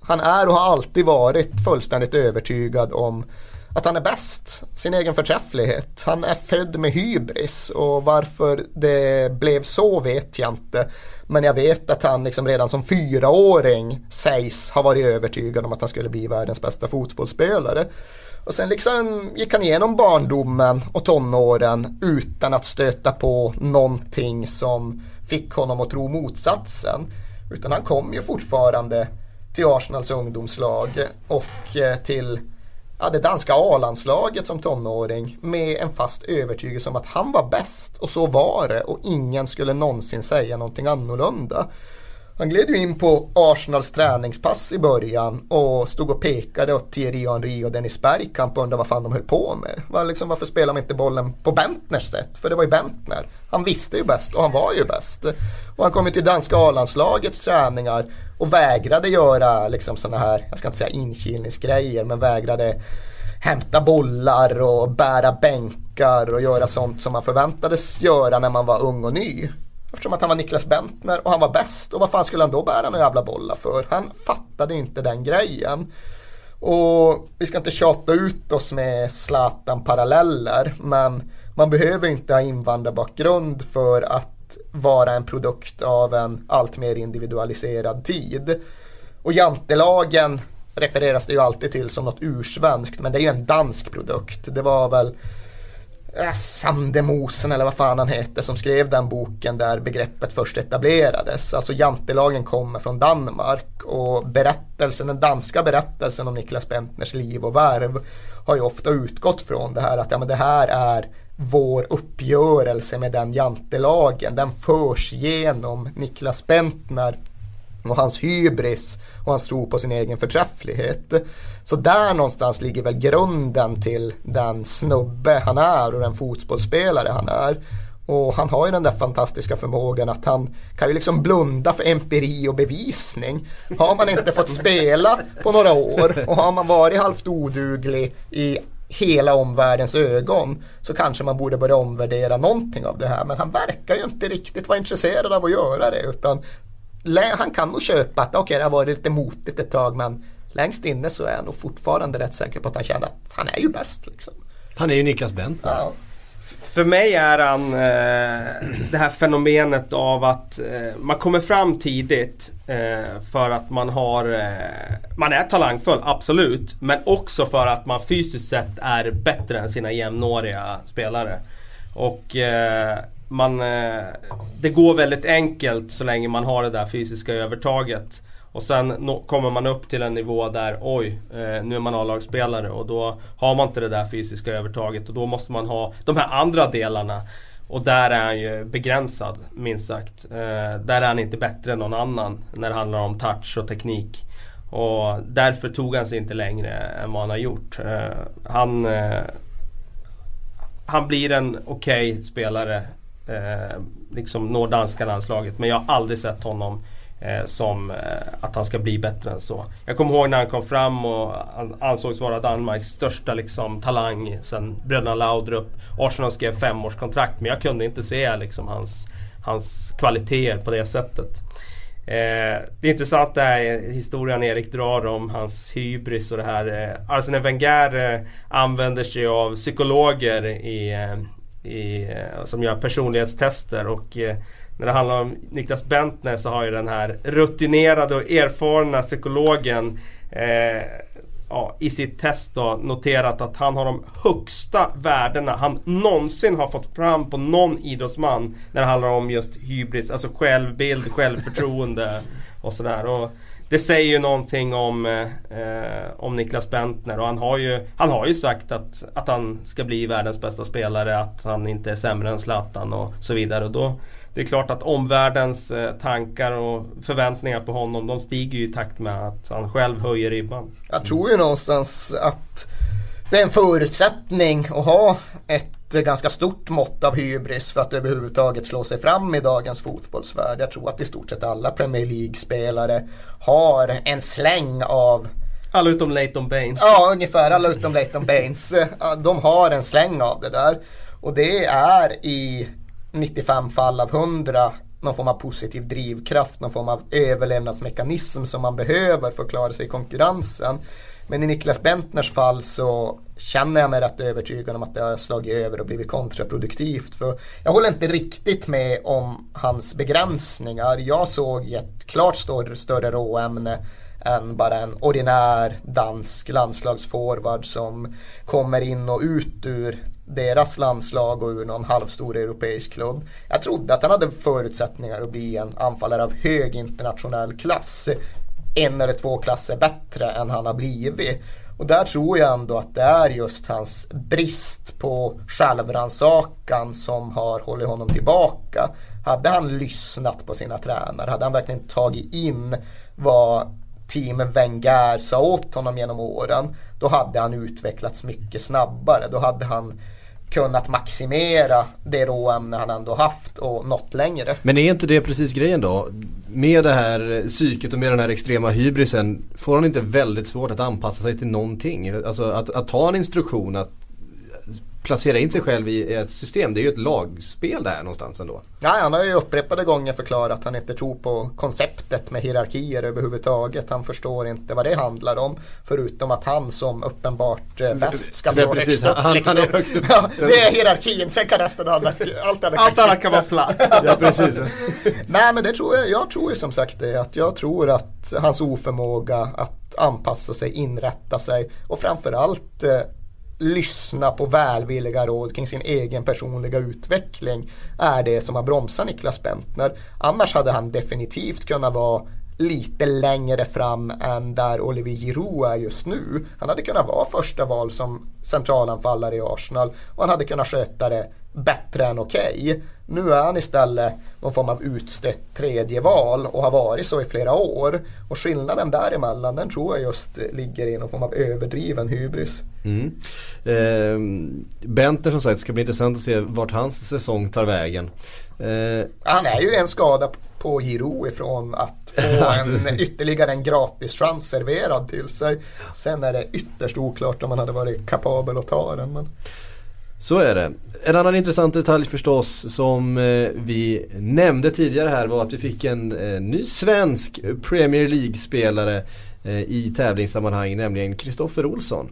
han är och har alltid varit fullständigt övertygad om att han är bäst, sin egen förträfflighet. Han är född med hybris och varför det blev så vet jag inte. Men jag vet att han liksom redan som fyraåring sägs ha varit övertygad om att han skulle bli världens bästa fotbollsspelare. Och sen liksom gick han igenom barndomen och tonåren utan att stöta på någonting som fick honom att tro motsatsen. Utan han kom ju fortfarande till Arsenals ungdomslag och eh, till ja, det danska A-landslaget som tonåring med en fast övertygelse om att han var bäst och så var det och ingen skulle någonsin säga någonting annorlunda. Han gled ju in på Arsenals träningspass i början och stod och pekade åt Thierry Henry och Dennis Bergkamp och undrade vad fan de höll på med. Var liksom, varför spelar man inte bollen på Bentners sätt? För det var ju Bentner. Han visste ju bäst och han var ju bäst. Och han kom ju till danska A-landslagets träningar och vägrade göra liksom sådana här, jag ska inte säga inkilningsgrejer, men vägrade hämta bollar och bära bänkar och göra sånt som man förväntades göra när man var ung och ny. Eftersom att han var Niklas Bentner och han var bäst. Och vad fan skulle han då bära några jävla bollar för? Han fattade inte den grejen. Och vi ska inte tjata ut oss med Zlatan-paralleller. Men man behöver inte ha invandrarbakgrund för att vara en produkt av en allt mer individualiserad tid. Och jantelagen refereras det ju alltid till som något ursvenskt men det är ju en dansk produkt. Det var väl Äh, Sandemosen eller vad fan han heter som skrev den boken där begreppet först etablerades. Alltså jantelagen kommer från Danmark och berättelsen, den danska berättelsen om Niklas Bentners liv och värv har ju ofta utgått från det här att ja, men det här är vår uppgörelse med den jantelagen. Den förs genom Niklas Bentner och hans hybris och hans tro på sin egen förträfflighet. Så där någonstans ligger väl grunden till den snubbe han är och den fotbollsspelare han är. Och han har ju den där fantastiska förmågan att han kan ju liksom blunda för empiri och bevisning. Har man inte fått spela på några år och har man varit halvt oduglig i hela omvärldens ögon så kanske man borde börja omvärdera någonting av det här. Men han verkar ju inte riktigt vara intresserad av att göra det utan han kan nog köpa att okej okay, det har varit lite motigt ett tag men längst inne så är jag nog fortfarande rätt säker på att han känner att han är ju bäst. Liksom. Han är ju Niklas Bentner. Ja. För mig är han eh, det här fenomenet av att eh, man kommer fram tidigt eh, för att man har eh, Man är talangfull, absolut. Men också för att man fysiskt sett är bättre än sina jämnåriga spelare. Och eh, man, eh, det går väldigt enkelt så länge man har det där fysiska övertaget. Och sen no kommer man upp till en nivå där, oj, eh, nu är man A-lagsspelare och då har man inte det där fysiska övertaget och då måste man ha de här andra delarna. Och där är han ju begränsad, minst sagt. Eh, där är han inte bättre än någon annan när det handlar om touch och teknik. Och därför tog han sig inte längre än vad han har gjort. Eh, han, eh, han blir en okej okay spelare eh, liksom når danska landslaget. Men jag har aldrig sett honom eh, som eh, att han ska bli bättre än så. Jag kommer ihåg när han kom fram och han ansågs vara Danmarks största liksom, talang sen bröderna Laudrup. Arsenal skrev femårskontrakt men jag kunde inte se liksom, hans, hans kvaliteter på det sättet. Eh, det är historien Erik drar om hans hybris och det här. Eh, Arsene Wenger eh, använder sig av psykologer i, eh, i, eh, som gör personlighetstester. Och eh, när det handlar om Niklas Bentner så har ju den här rutinerade och erfarna psykologen eh, ja, i sitt test då noterat att han har de högsta värdena han någonsin har fått fram på någon idrottsman när det handlar om just hybris, alltså självbild, självförtroende och sådär det säger ju någonting om, eh, eh, om Niklas Bentner och han har ju, han har ju sagt att, att han ska bli världens bästa spelare, att han inte är sämre än Zlatan och så vidare. Och då, det är klart att omvärldens eh, tankar och förväntningar på honom de stiger ju i takt med att han själv höjer ribban. Jag tror ju någonstans att det är en förutsättning att ha ett ganska stort mått av hybris för att överhuvudtaget slå sig fram i dagens fotbollsvärld. Jag tror att i stort sett alla Premier League-spelare har en släng av alla utom Leighton Baines. Ja, ungefär alla utom Leighton Baines. De har en släng av det där. Och det är i 95 fall av 100 någon form av positiv drivkraft, någon form av överlevnadsmekanism som man behöver för att klara sig i konkurrensen. Men i Niklas Bentners fall så känner jag mig rätt övertygad om att det har slagit över och blivit kontraproduktivt. För jag håller inte riktigt med om hans begränsningar. Jag såg ett klart större, större råämne än bara en ordinär dansk landslagsforward som kommer in och ut ur deras landslag och ur någon halvstor europeisk klubb. Jag trodde att han hade förutsättningar att bli en anfallare av hög internationell klass. En eller två klasser bättre än han har blivit. Och där tror jag ändå att det är just hans brist på självrannsakan som har hållit honom tillbaka. Hade han lyssnat på sina tränare, hade han verkligen tagit in vad team Wenger sa åt honom genom åren, då hade han utvecklats mycket snabbare. Då hade han kunnat maximera det råämne han ändå haft och nått längre. Men är inte det precis grejen då? Med det här psyket och med den här extrema hybrisen får han inte väldigt svårt att anpassa sig till någonting? Alltså att, att ta en instruktion, att placera in sig själv i ett system. Det är ju ett lagspel det här någonstans ändå. Ja, han har ju upprepade gånger förklarat att han inte tror på konceptet med hierarkier överhuvudtaget. Han förstår inte vad det handlar om. Förutom att han som uppenbart eh, bäst ska stå högst upp. Han, liksom. han är högst upp. Ja, det är hierarkin, sen kan resten andra, allt annat allt annat kan vara platt. ja, precis. Nej men det tror jag, jag tror ju som sagt det. Att jag tror att hans oförmåga att anpassa sig, inrätta sig och framförallt eh, lyssna på välvilliga råd kring sin egen personliga utveckling är det som har bromsat Niklas Bentner. Annars hade han definitivt kunnat vara lite längre fram än där Olivier Giroud är just nu. Han hade kunnat vara första val som centralanfallare i Arsenal och han hade kunnat sköta det bättre än okej. Okay. Nu är han istället någon form av utstött tredje val och har varit så i flera år. Och skillnaden däremellan den tror jag just ligger i någon form av överdriven hybris. Mm. Eh, Benter som sagt ska bli intressant att se vart hans säsong tar vägen. Eh. Han är ju en skada på Giro ifrån att få en, ytterligare en gratis chans serverad till sig. Sen är det ytterst oklart om han hade varit kapabel att ta den. Men... Så är det. En annan intressant detalj förstås som eh, vi nämnde tidigare här var att vi fick en eh, ny svensk Premier League-spelare eh, i tävlingssammanhang, nämligen Kristoffer Olsson.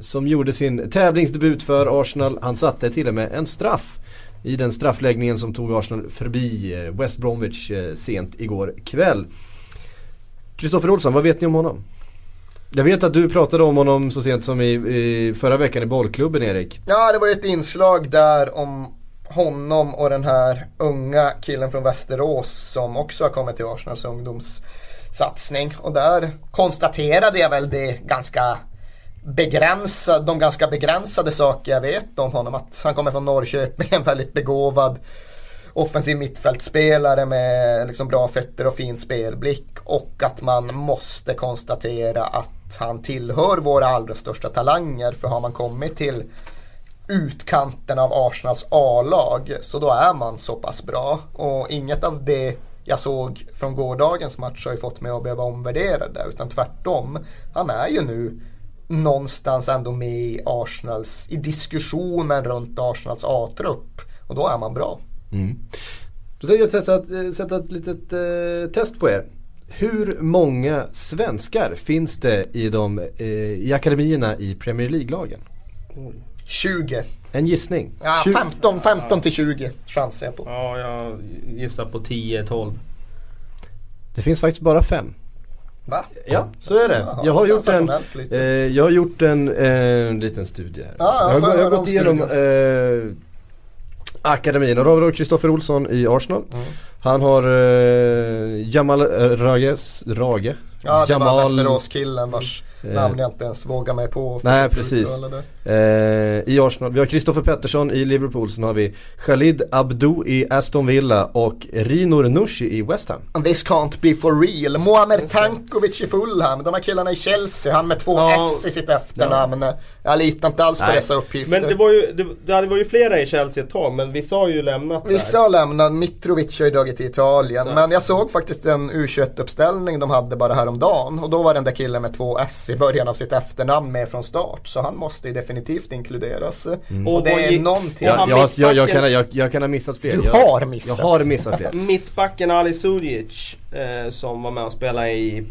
Som gjorde sin tävlingsdebut för Arsenal. Han satte till och med en straff i den straffläggningen som tog Arsenal förbi West Bromwich sent igår kväll. Kristoffer Olsson, vad vet ni om honom? Jag vet att du pratade om honom så sent som i, i förra veckan i bollklubben Erik. Ja, det var ett inslag där om honom och den här unga killen från Västerås som också har kommit till Arsenals ungdomssatsning. Och där konstaterade jag väl det ganska begränsade, de ganska begränsade saker jag vet om honom. Att han kommer från Norrköping, en väldigt begåvad offensiv mittfältspelare med liksom bra fötter och fin spelblick. Och att man måste konstatera att han tillhör våra allra största talanger. För har man kommit till utkanten av Arsenals A-lag så då är man så pass bra. Och inget av det jag såg från gårdagens match har ju fått mig att behöva omvärdera det. Utan tvärtom. Han är ju nu någonstans ändå med i Arsenals, i diskussionen runt Arsenals A-trupp. Och då är man bra. Mm. Då tänkte jag sätta, eh, sätta ett litet eh, test på er. Hur många svenskar finns det i, de, eh, i akademierna i Premier League-lagen? 20. En gissning? Ja, 15, 15 till 20 chansar jag på. Ja, jag gissar på 10-12. Det finns faktiskt bara fem. Va? Ja, så är det. Jag, har gjort en, eh, jag har gjort en eh, liten studie här. Ja, jag, har, jag har gått igenom eh, akademin och då har vi då Kristoffer Olsson i Arsenal. Mm. Han har eh, Jamal Rages, Rage. Ja, det Jamal... var Västerås-killen vars Eh, Namn jag inte ens vågar mig på. Nej precis. Eh, I Arsenal, vi har Kristoffer Pettersson i Liverpool, sen har vi Khalid Abdou i Aston Villa och Rinor Nushi i West Ham. This can't be for real. Muamer Tankovic i Fulham, de här killarna i Chelsea, han med två ja. S i sitt efternamn. Ja. Jag litar inte alls på Nej. dessa uppgifter. Men det var, ju, det, det var ju flera i Chelsea ett tag, men vissa har ju lämnat Vissa där. har lämnat, Mitrovic har ju dragit till Italien. Så. Men jag såg faktiskt en U21-uppställning de hade bara häromdagen. Och då var den där killen med två S i början av sitt efternamn med från start. Så han måste ju definitivt inkluderas. Mm. Och det är någonting. Jag, jag, jag, jag, kan, jag, jag kan ha missat fler. Du har missat. Jag har missat fler. Mittbacken Ali Sudic eh, som var med och spelade i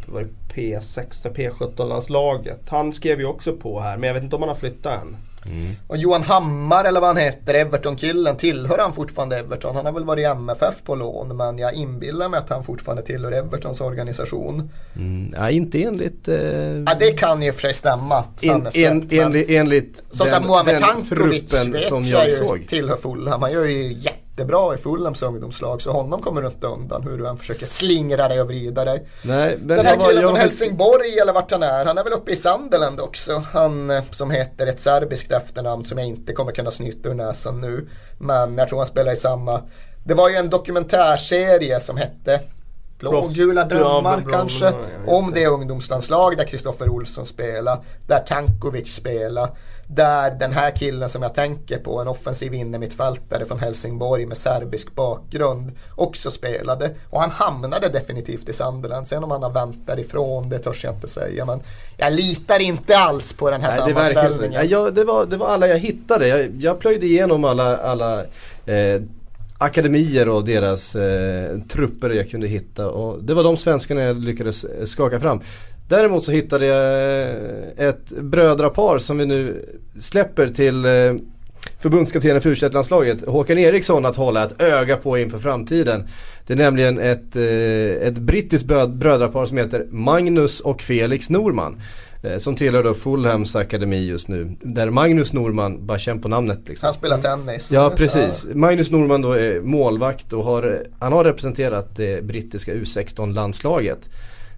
P16, P17-landslaget. Han skrev ju också på här men jag vet inte om han har flyttat än. Mm. Och Johan Hammar eller vad han heter, Everton-killen, tillhör han fortfarande Everton? Han har väl varit i MFF på lån men jag inbillar mig att han fortfarande tillhör Evertons organisation. Mm, ja, inte enligt... Eh, ja, det kan ju för sig stämma att en, en, enligt, enligt Som den, Mohamed Tankovic vet som jag, jag såg. tillhör Fulham. Han gör ju jätte jättebra i Fulhams ungdomslag så honom kommer du inte undan hur du än försöker slingra dig och vrida dig. Nej, men Den här killen från Helsingborg eller vart han är, han är väl uppe i Sunderland också. Han eh, som heter ett serbiskt efternamn som jag inte kommer kunna snyta ur näsan nu. Men jag tror han spelar i samma. Det var ju en dokumentärserie som hette Blågula drömmar ja, kanske. Ja, om det ungdomslandslag där Kristoffer Olsson spelar. Där Tankovic spelar. Där den här killen som jag tänker på, en offensiv innermittfältare från Helsingborg med serbisk bakgrund, också spelade. Och han hamnade definitivt i Sunderland. Sen om han har vänt därifrån, det törs jag inte säga. Men jag litar inte alls på den här Nej, sammanställningen. Det, ja, det, var, det var alla jag hittade. Jag, jag plöjde igenom alla, alla eh, akademier och deras eh, trupper jag kunde hitta. Och det var de svenskarna jag lyckades skaka fram. Däremot så hittade jag eh, ett brödrapar som vi nu släpper till eh, förbundskaptenen för u landslaget Håkan Eriksson att hålla ett öga på inför framtiden. Det är nämligen ett, eh, ett brittiskt brödrapar som heter Magnus och Felix Norman. Som tillhör då Fulhams akademi just nu. Där Magnus Norman, bara känn på namnet liksom. Han spelar tennis. Ja precis. Ja. Magnus Norman då är målvakt och har, han har representerat det brittiska U16-landslaget.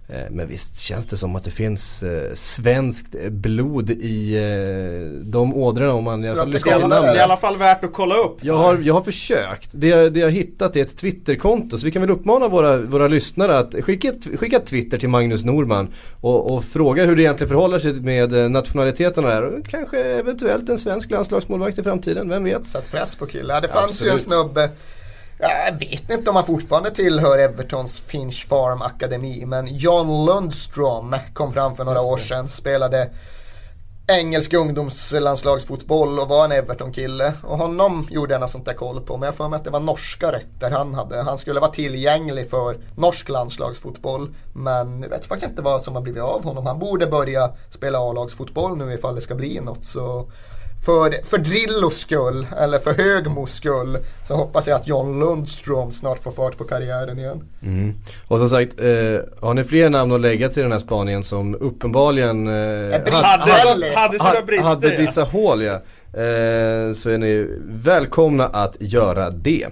Eh, men visst känns det som att det finns eh, svenskt blod i eh, de ådrorna om man i alla fall lyssnar till namnet. Det är i alla fall värt att kolla upp. Jag har, jag har försökt. Det, det jag har hittat är ett Twitterkonto så vi kan väl uppmana våra, våra lyssnare att skicka skicka Twitter till Magnus Norman och, och fråga hur det egentligen förhåller sig med nationaliteterna där. Kanske eventuellt en svensk landslagsmålvakt i framtiden, vem vet? Satt press på killar. Det fanns Absolut. ju en snubbe jag vet inte om han fortfarande tillhör Evertons Finch Farm Akademi. Men John Lundström kom fram för några år sedan. Spelade engelsk ungdomslandslagsfotboll och var en Everton-kille. Och honom gjorde jag något sånt där koll på. Men jag får mig att det var norska rätter han hade. Han skulle vara tillgänglig för norsk landslagsfotboll. Men jag vet faktiskt inte vad som har blivit av honom. Han borde börja spela A-lagsfotboll nu ifall det ska bli något. Så för, för Drillos skull, eller för Högmos skull, så hoppas jag att John Lundström snart får fart på karriären igen. Mm. Och som sagt, eh, har ni fler namn att lägga till den här spaningen som uppenbarligen eh, hade, hade, hade sina brister? Hade vissa ja. hål ja. Eh, så är ni välkomna att göra det.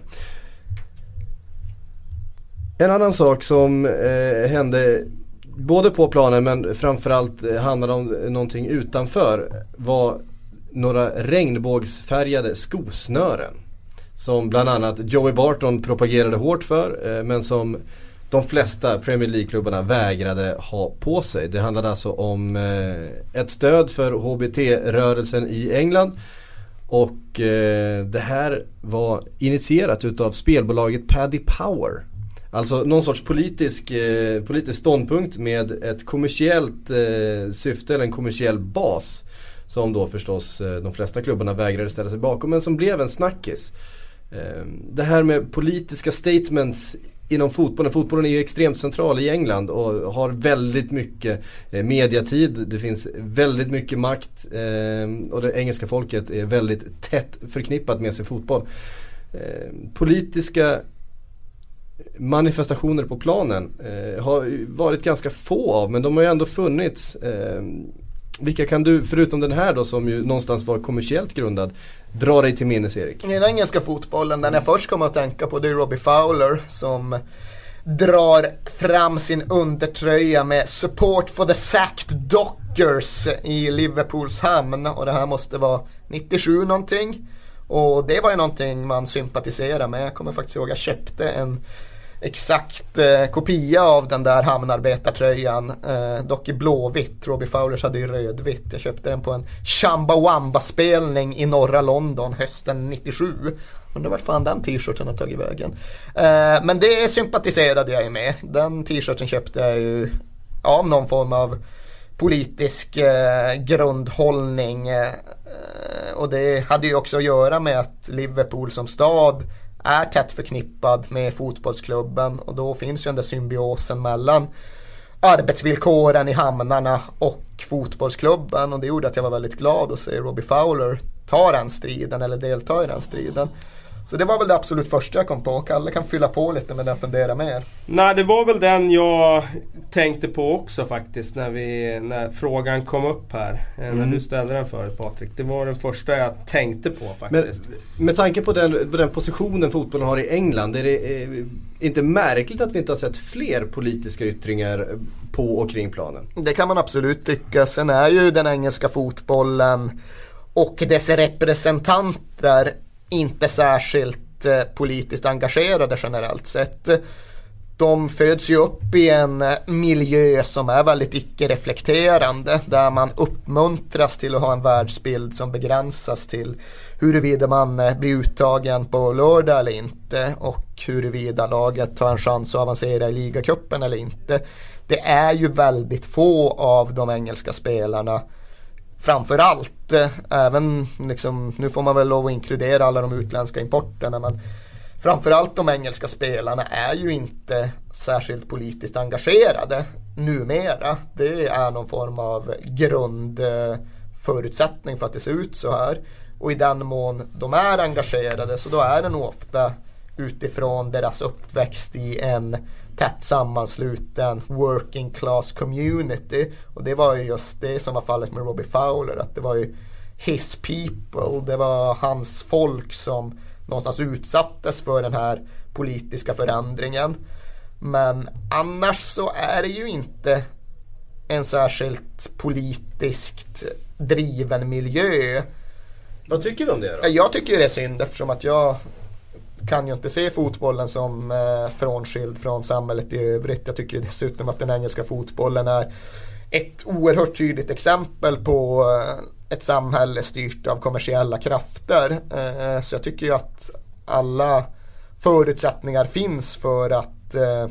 En annan sak som eh, hände både på planen men framförallt eh, handlade om någonting utanför var några regnbågsfärgade skosnören. Som bland annat Joey Barton propagerade hårt för eh, men som de flesta Premier League-klubbarna vägrade ha på sig. Det handlade alltså om eh, ett stöd för HBT-rörelsen i England. Och eh, det här var initierat utav spelbolaget Paddy Power. Alltså någon sorts politisk, politisk ståndpunkt med ett kommersiellt syfte eller en kommersiell bas. Som då förstås eh, de flesta klubbarna vägrade ställa sig bakom men som blev en snackis. Eh, det här med politiska statements inom fotbollen. Fotbollen är ju extremt central i England och har väldigt mycket eh, mediatid. Det finns väldigt mycket makt och det engelska folket är väldigt tätt förknippat med sin fotboll. Politiska manifestationer på planen har varit ganska få av men de har ju ändå funnits. Vilka kan du, förutom den här då som ju någonstans var kommersiellt grundad, dra dig till minnes Erik? I den engelska fotbollen, den jag först kommer att tänka på det är Robbie Fowler som drar fram sin undertröja med Support for the Sacked Dockers i Liverpools hamn och det här måste vara 97 någonting. Och det var ju någonting man sympatiserade med. Jag kommer faktiskt ihåg jag köpte en exakt eh, kopia av den där hamnarbetartröjan. Eh, dock i blåvitt. Robbie Fowlers hade ju rödvitt. Jag köpte den på en Chambawamba-spelning i norra London hösten 97. Undrar vart fan den t-shirten har tagit vägen. Eh, men det sympatiserade jag ju med. Den t-shirten köpte jag ju av någon form av politisk eh, grundhållning. Eh, och det hade ju också att göra med att Liverpool som stad är tätt förknippad med fotbollsklubben och då finns ju den där symbiosen mellan arbetsvillkoren i hamnarna och fotbollsklubben och det gjorde att jag var väldigt glad att se Robbie Fowler ta den striden eller delta i den striden. Så det var väl det absolut första jag kom på. Kalle kan fylla på lite med den fundera mer. Nej det var väl den jag tänkte på också faktiskt när, vi, när frågan kom upp här. Mm. När du ställde den förut Patrik. Det var den första jag tänkte på faktiskt. Men, med tanke på den, på den positionen fotbollen har i England. Är det är inte märkligt att vi inte har sett fler politiska yttringar på och kring planen? Det kan man absolut tycka. Sen är ju den engelska fotbollen och dess representanter inte särskilt eh, politiskt engagerade generellt sett. De föds ju upp i en eh, miljö som är väldigt icke-reflekterande där man uppmuntras till att ha en världsbild som begränsas till huruvida man eh, blir uttagen på lördag eller inte och huruvida laget har en chans att avancera i ligacupen eller inte. Det är ju väldigt få av de engelska spelarna framförallt, eh, även liksom, nu får man väl lov att inkludera alla de utländska importerna men framförallt de engelska spelarna är ju inte särskilt politiskt engagerade numera. Det är någon form av grundförutsättning för att det ser ut så här. Och i den mån de är engagerade så då är det nog ofta utifrån deras uppväxt i en tätt sammansluten working class community. Och det var ju just det som var fallet med Robbie Fowler. Att det var ju his people, det var hans folk som någonstans utsattes för den här politiska förändringen. Men annars så är det ju inte en särskilt politiskt driven miljö. Vad tycker du om det då? Jag tycker det är synd eftersom att jag kan ju inte se fotbollen som eh, frånskild från samhället i övrigt. Jag tycker dessutom att den engelska fotbollen är ett oerhört tydligt exempel på eh, ett samhälle styrt av kommersiella krafter. Eh, så jag tycker ju att alla förutsättningar finns för att eh,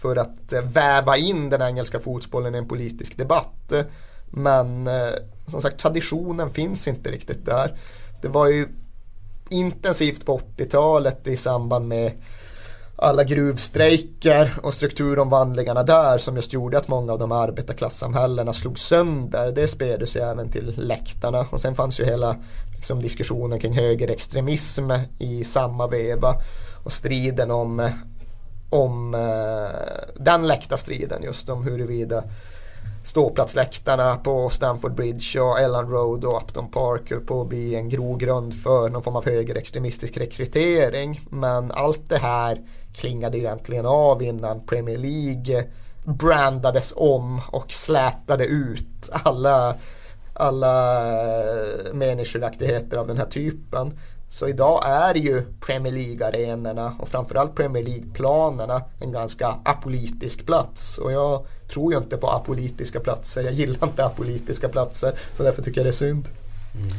för att eh, väva in den engelska fotbollen i en politisk debatt. Men eh, som sagt traditionen finns inte riktigt där. Det var ju intensivt på 80-talet i samband med alla gruvstrejker och strukturomvandlingarna där som just gjorde att många av de arbetarklassamhällena slog sönder. Det spred sig även till läktarna och sen fanns ju hela liksom, diskussionen kring högerextremism i samma veva och striden om, om eh, den läktarstriden just om huruvida ståplatsläktarna på Stamford Bridge och Ellen Road och Upton Park höll på att bli en grogrund för någon form av högerextremistisk rekrytering. Men allt det här klingade egentligen av innan Premier League brandades om och slätade ut alla, alla meningsskiljaktigheter av den här typen. Så idag är ju Premier League-arenorna och framförallt Premier League-planerna en ganska apolitisk plats. Och jag tror ju inte på apolitiska platser. Jag gillar inte apolitiska platser. Så därför tycker jag det är synd. Mm.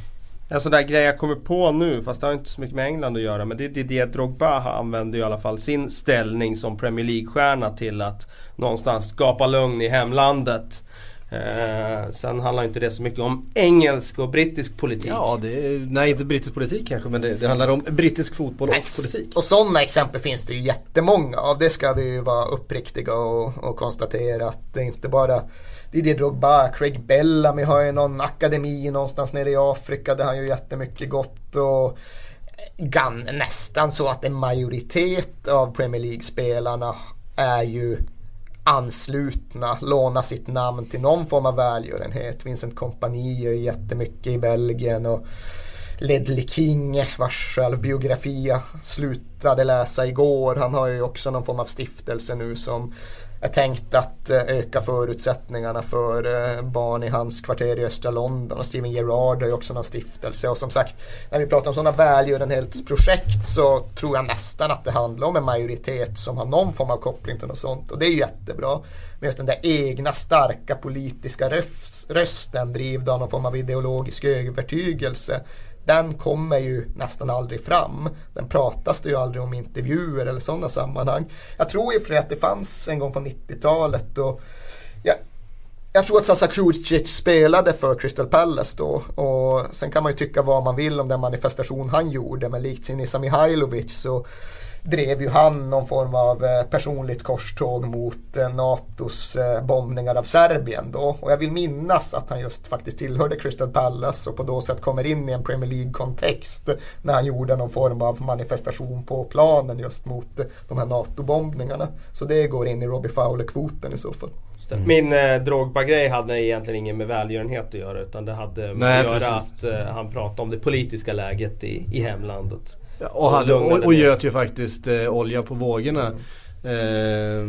En sån där grej jag kommer på nu, fast det har inte så mycket med England att göra. Men det är Didier Drogba använder i alla fall sin ställning som Premier League-stjärna till att någonstans skapa lugn i hemlandet. Eh, sen handlar inte det så mycket om engelsk och brittisk politik. Ja, det är, nej inte brittisk politik kanske men det, det handlar om brittisk fotboll och yes. politik. Och sådana exempel finns det ju jättemånga av. Det ska vi ju vara uppriktiga och, och konstatera att det är inte bara Didier Drogba, Craig Bellamy har ju någon akademi någonstans nere i Afrika där han gör jättemycket gott. Och gan, nästan så att en majoritet av Premier League-spelarna är ju anslutna, låna sitt namn till någon form av välgörenhet. Vincent Kompani gör jättemycket i Belgien och Ledley King vars självbiografi jag slutade läsa igår. Han har ju också någon form av stiftelse nu som är tänkt att eh, öka förutsättningarna för eh, barn i hans kvarter i östra London. Och Steven Gerrard har ju också någon stiftelse. Och som sagt, när vi pratar om sådana välgörenhetsprojekt så tror jag nästan att det handlar om en majoritet som har någon form av koppling till något sånt. Och det är ju jättebra. Men just den där egna starka politiska rösten drivd av någon form av ideologisk övertygelse den kommer ju nästan aldrig fram. Den pratas det ju aldrig om intervjuer eller sådana sammanhang. Jag tror ju för att det fanns en gång på 90-talet och jag, jag tror att Sasa Krucic spelade för Crystal Palace då och sen kan man ju tycka vad man vill om den manifestation han gjorde men likt sin Isa Mihailovic så drev ju han någon form av eh, personligt korståg mot eh, NATOs eh, bombningar av Serbien då. Och jag vill minnas att han just faktiskt tillhörde Crystal Palace och på då sätt kommer in i en Premier League-kontext när han gjorde någon form av manifestation på planen just mot de här NATO-bombningarna. Så det går in i Robbie Fowler-kvoten i så fall. Mm. Min eh, Drogba-grej hade egentligen inget med välgörenhet att göra utan det hade med Nej, att göra precis. att eh, han pratade om det politiska läget i, i hemlandet. Och, hade, och, och göt ju faktiskt eh, olja på vågorna. Eh,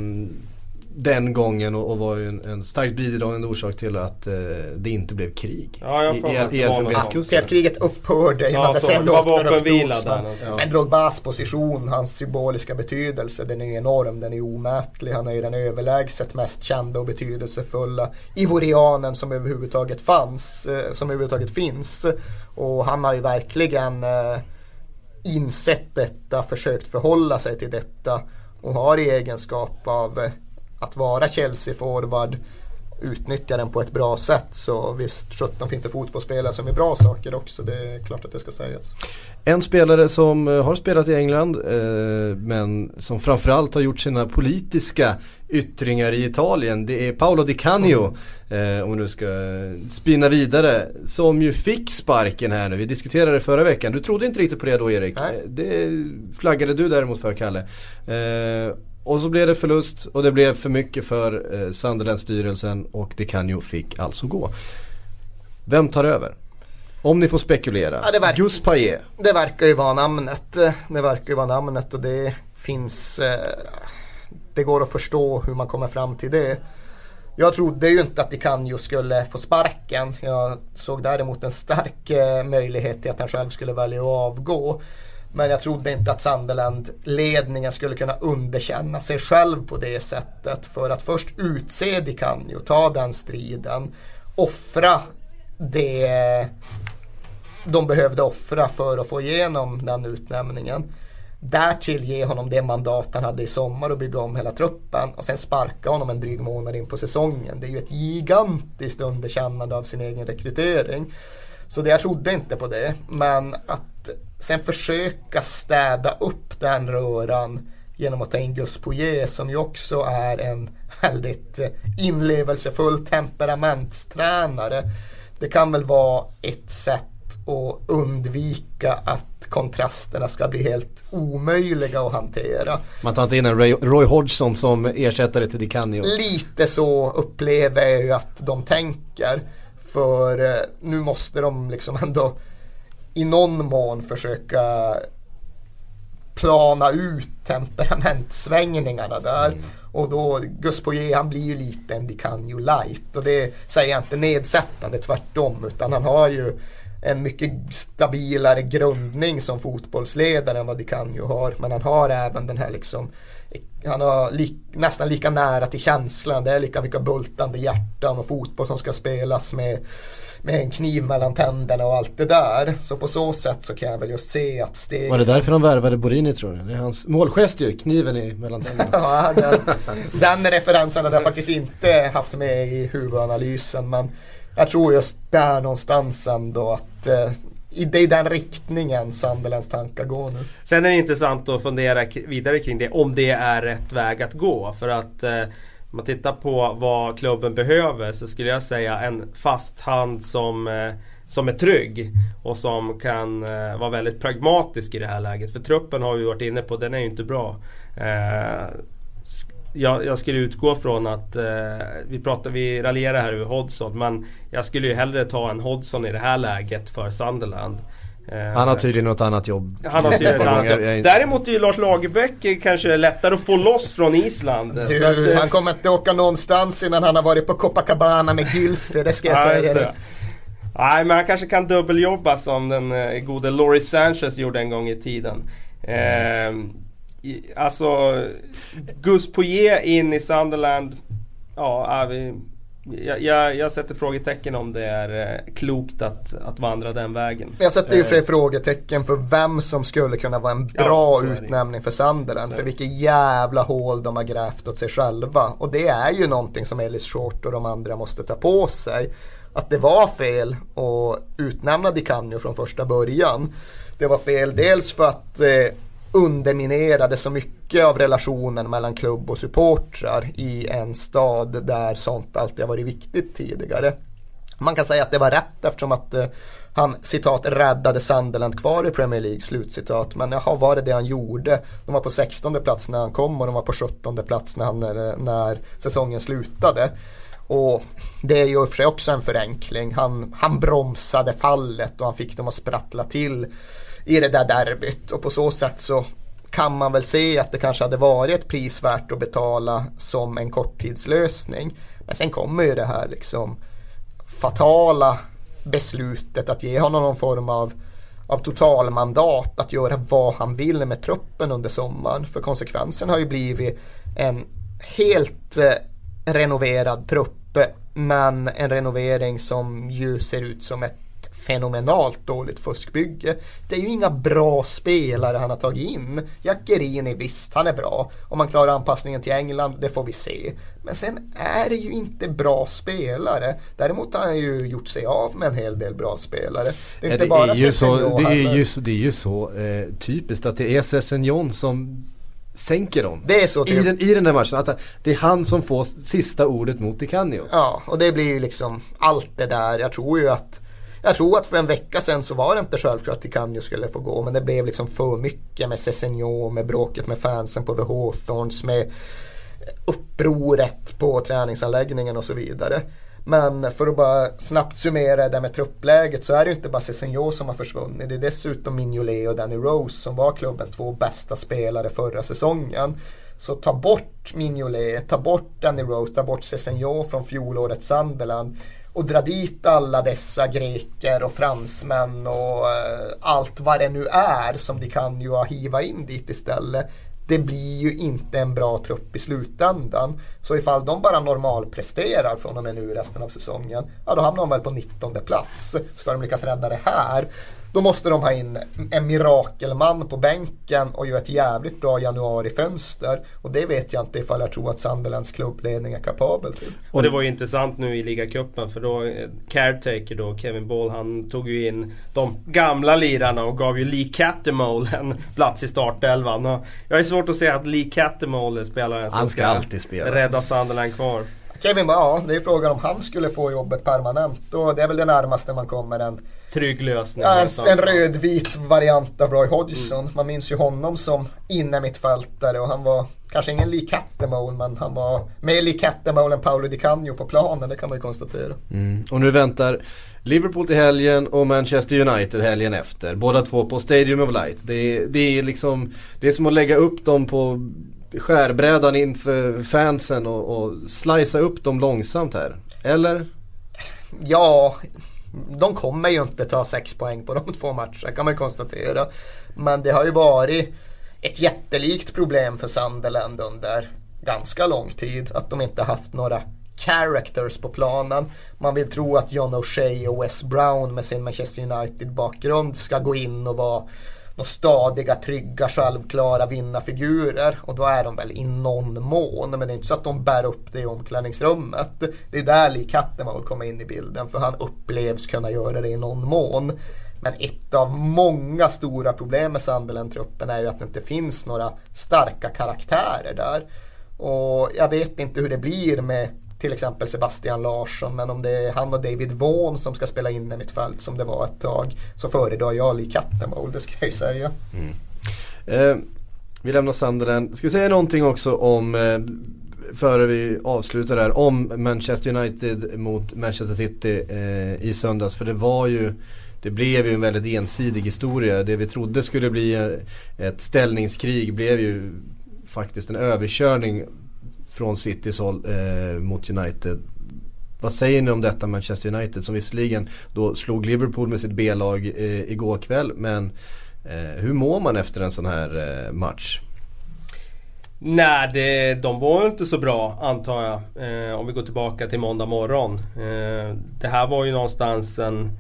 den gången och, och var ju en, en starkt bidragande orsak till att eh, det inte blev krig. Ja, jag I, i, i var Till att kriget upphörde innan Ja, det sen Men, någonstans. Ja. men Drogbas position, hans symboliska betydelse, den är enorm, den är omätlig. Han är ju den överlägset mest kända och betydelsefulla ivorianen som överhuvudtaget fanns, eh, som överhuvudtaget finns. Och han har ju verkligen eh, insett detta, försökt förhålla sig till detta och har i egenskap av eh, att vara Chelsea-forward utnyttja den på ett bra sätt. Så visst, 17 finns det fotbollsspelare som är bra saker också. Det är klart att det ska sägas. En spelare som eh, har spelat i England eh, men som framförallt har gjort sina politiska yttringar i Italien. Det är Paolo Di Canio. Eh, om vi nu ska spinna vidare. Som ju fick sparken här nu. Vi diskuterade det förra veckan. Du trodde inte riktigt på det då Erik. Nej. Eh, Det flaggade du däremot för Kalle. Eh, och så blev det förlust och det blev för mycket för eh, Sunderland-styrelsen och Di Canio fick alltså gå. Vem tar över? Om ni får spekulera. Ja, det verkar- Gus Payet. Det verkar ju vara namnet. Det verkar ju vara namnet och det finns... eh, Det går att förstå hur man kommer fram till det. Jag trodde ju inte att Di Canio skulle få sparken. Jag såg däremot en stark eh, möjlighet till att han själv skulle välja att avgå. Men jag trodde inte att Sunderland-ledningen skulle kunna underkänna sig själv på det sättet. För att först utse Di Canio, ta den striden, offra det de behövde offra för att få igenom den utnämningen. Därtill ge honom det mandat han hade i sommar och bygga om hela truppen och sen sparka honom en dryg månad in på säsongen. Det är ju ett gigantiskt underkännande av sin egen rekrytering. Så det, jag trodde inte på det. Men att sen försöka städa upp den röran genom att ta in Gus Poirier som ju också är en väldigt eh, inlevelsefull temperamentstränare. Det kan väl vara ett sätt att undvika att kontrasterna ska bli helt omöjliga att hantera. Man tar inte in en Roy, Roy Hodgson som ersättare till Di Canio. Lite så upplever jag ju att de tänker. För eh, nu måste de liksom ändå i någon mån försöka plana ut temperamentsvängningarna där. Och då, Gus Poirier han blir ju lite en Di Canio light. Och det säger jag inte nedsättande, tvärtom. Utan han har ju en mycket stabilare grundning som fotbollsledare än vad Di Canio har. Men han har även den här liksom han har li, nästan lika nära till känslan. Det är lika mycket bultande hjärtan och fotboll som ska spelas med, med en kniv mellan tänderna och allt det där. Så på så sätt så kan jag väl just se att steg... Var det därför de värvade Borini tror du? Det är hans målgest ju, kniven i mellan tänderna. Ja, den, den referensen hade jag faktiskt inte haft med i huvudanalysen. Men jag tror just där någonstans ändå att eh, i, det är den riktningen Sunderlands tankar går nu. Sen är det intressant att fundera vidare kring det om det är rätt väg att gå. För att eh, om man tittar på vad klubben behöver så skulle jag säga en fast hand som, eh, som är trygg. Och som kan eh, vara väldigt pragmatisk i det här läget. För truppen har vi varit inne på, den är ju inte bra. Eh, jag, jag skulle utgå från att eh, vi pratar, vi raljerar här över Hodgson men jag skulle ju hellre ta en Hodgson i det här läget för Sunderland. Eh, Han har tydligen något annat jobb. han har tydligen ett annat Jag- jobb. Däremot är ju Lars Lagerbäck kanske lättare att få loss från Island. Så Du, att, eh, han kommer inte åka någonstans innan han har varit på Copacabana med Gylfe, det ska jag ja, säga dig. det. Nej men han kanske kan dubbeljobba som den eh, gode Loris Sanchez gjorde en gång i tiden. Eh, i, alltså Gus Poirier in i Sunderland. Ja, är vi, jag, jag, jag sätter frågetecken om det är eh, klokt att, att vandra den vägen. Jag sätter ju Eh, fler frågetecken för vem som skulle kunna vara en Ja, bra det. utnämning för Sunderland. Är För vilket jävla hål de har grävt åt sig själva. Och det är ju någonting som Ellis Short och de andra måste ta på sig. Att det var fel att utnämna Di Canio från första början. Det var fel dels för att eh, underminerade så mycket av relationen mellan klubb och supportrar i en stad där sånt alltid har varit viktigt tidigare. Man kan säga att det var rätt eftersom att eh, han citat räddade Sunderland kvar i Premier League slutcitat. Men jaha, var det det han gjorde? De var på 16 plats när han kom och de var på 17 plats när, han, eh, när säsongen slutade. Och det är ju för sig också en förenkling. Han, han bromsade fallet och han fick dem att sprattla till i det där derbyt. Och på så sätt så kan man väl se att det kanske hade varit prisvärt att betala som en korttidslösning. Men sen kommer ju det här liksom fatala beslutet att ge honom någon form av, av totalmandat att göra vad han vill med truppen under sommaren. För konsekvensen har ju blivit en helt eh, renoverad trupp men en renovering som ju ser ut som ett fenomenalt dåligt fuskbygge. Det är ju inga bra spelare han har tagit in. Jackerini visst, han är bra. Om man klarar anpassningen till England, det får vi se. Men sen är det ju inte bra spelare. Däremot har han ju gjort sig av med en hel del bra spelare. Det är ja, inte det bara är ju så, det är ju, det är ju så eh, typiskt att det är Sessignon som sänker dem. Det är så I den, I den där matchen. Att det är han som får sista ordet mot Di Canio. Ja, och det blir ju liksom allt det där. Jag tror ju att jag tror att för en vecka sedan så var det inte självklart att Ticanio skulle få gå. Men det blev liksom för mycket med Cessenio, med bråket med fansen på The Hawthorns, med upproret på träningsanläggningen och så vidare. Men för att bara snabbt summera det med truppläget så är det ju inte bara Cessenio som har försvunnit. Det är dessutom Mignolet och Danny Rose som var klubbens två bästa spelare förra säsongen. Så ta bort Mignolet, ta bort Danny Rose, ta bort Cessenio från fjolårets Sunderland och dra dit alla dessa greker och fransmän och eh, allt vad det nu är som de kan ju hiva in dit istället. Det blir ju inte en bra trupp i slutändan. Så ifall de bara normalpresterar från och med nu resten av säsongen, ja då hamnar de väl på 19 plats. Ska de lyckas rädda det här, då måste de ha in en mirakelman på bänken och göra ett jävligt bra januarifönster. Och det vet jag inte ifall jag tror att Sunderlands klubbledning är kapabel till. Och det var ju intressant nu i ligacupen för då eh, Caretaker då, Kevin Ball, han tog ju in de gamla lirarna och gav ju Lee Cattermole en plats i startelvan. Jag är svårt att säga att Lee Cattermole är spelaren som han ska, ska alltid spela. rädda Sunderland kvar. Kevin bara, ja det är frågan om han skulle få jobbet permanent. Och det är väl det närmaste man kommer en trygg lösning. Ja, en, en rödvit variant av Roy Hodgson. Mm. Man minns ju honom som innermittfältare och han var kanske ingen Lee Cattermole men han var mer Lee Cattermole än Paolo Di Canio på planen, det kan man ju konstatera. Mm. Och nu väntar Liverpool till helgen och Manchester United helgen efter. Båda två på Stadium of Light. Det är, det är liksom, det är som att lägga upp dem på skärbrädan inför fansen och, och slicea upp dem långsamt här. Eller? Ja, de kommer ju inte ta sex poäng på de två matcherna kan man konstatera. Men det har ju varit ett jättelikt problem för Sunderland under ganska lång tid. Att de inte haft några characters på planen. Man vill tro att John O'Shea och Wes Brown med sin Manchester United bakgrund ska gå in och vara de stadiga, trygga, självklara vinnarfigurer. Och då är de väl i någon mån. Men det är inte så att de bär upp det i omklädningsrummet. Det är där Lee vill kommer in i bilden. För han upplevs kunna göra det i någon mån. Men ett av många stora problem med Sunderland-truppen är ju att det inte finns några starka karaktärer där. Och jag vet inte hur det blir med till exempel Sebastian Larsson. Men om det är han och David Vaughan som ska spela in i mitt fält som det var ett tag. Så föredrar jag Lee Cattermole, det ska jag ju säga. Mm. Eh, vi lämnar Sunderland. Ska vi säga någonting också om eh, före vi avslutar där om Manchester United mot Manchester City eh, i söndags. För det var ju det blev ju en väldigt ensidig historia. Det vi trodde skulle bli eh, ett ställningskrig blev ju faktiskt en överkörning från Citys håll eh, mot United. Vad säger ni om detta Manchester United som visserligen då slog Liverpool med sitt B-lag eh, igår kväll men eh, hur mår man efter en sån här eh, match? Nej, det, de var inte så bra antar jag. Eh, om vi går tillbaka till måndag morgon. Eh, det här var ju någonstans en,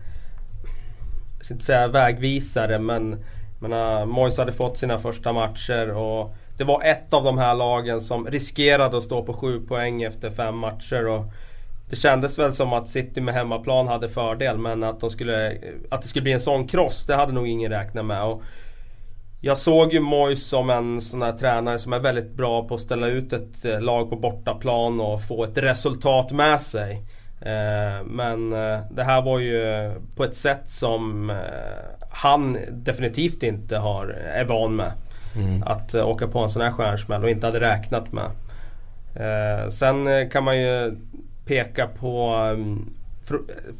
jag ska inte säga vägvisare men menar, eh, Moise hade fått sina första matcher och det var ett av de här lagen som riskerade att stå på sju poäng efter fem matcher. Och det kändes väl som att City med hemmaplan hade fördel men att, de skulle, att det skulle bli en sån kross det hade nog ingen räknat med. Och jag såg ju Moyes som en sån här tränare som är väldigt bra på att ställa ut ett eh, lag på bortaplan och få ett resultat med sig. Eh, men eh, det här var ju på ett sätt som han definitivt inte har, är van med. Mm. Att eh, åka på en sån här stjärnsmäll och inte hade räknat med. Eh, sen eh, kan man ju peka på mm,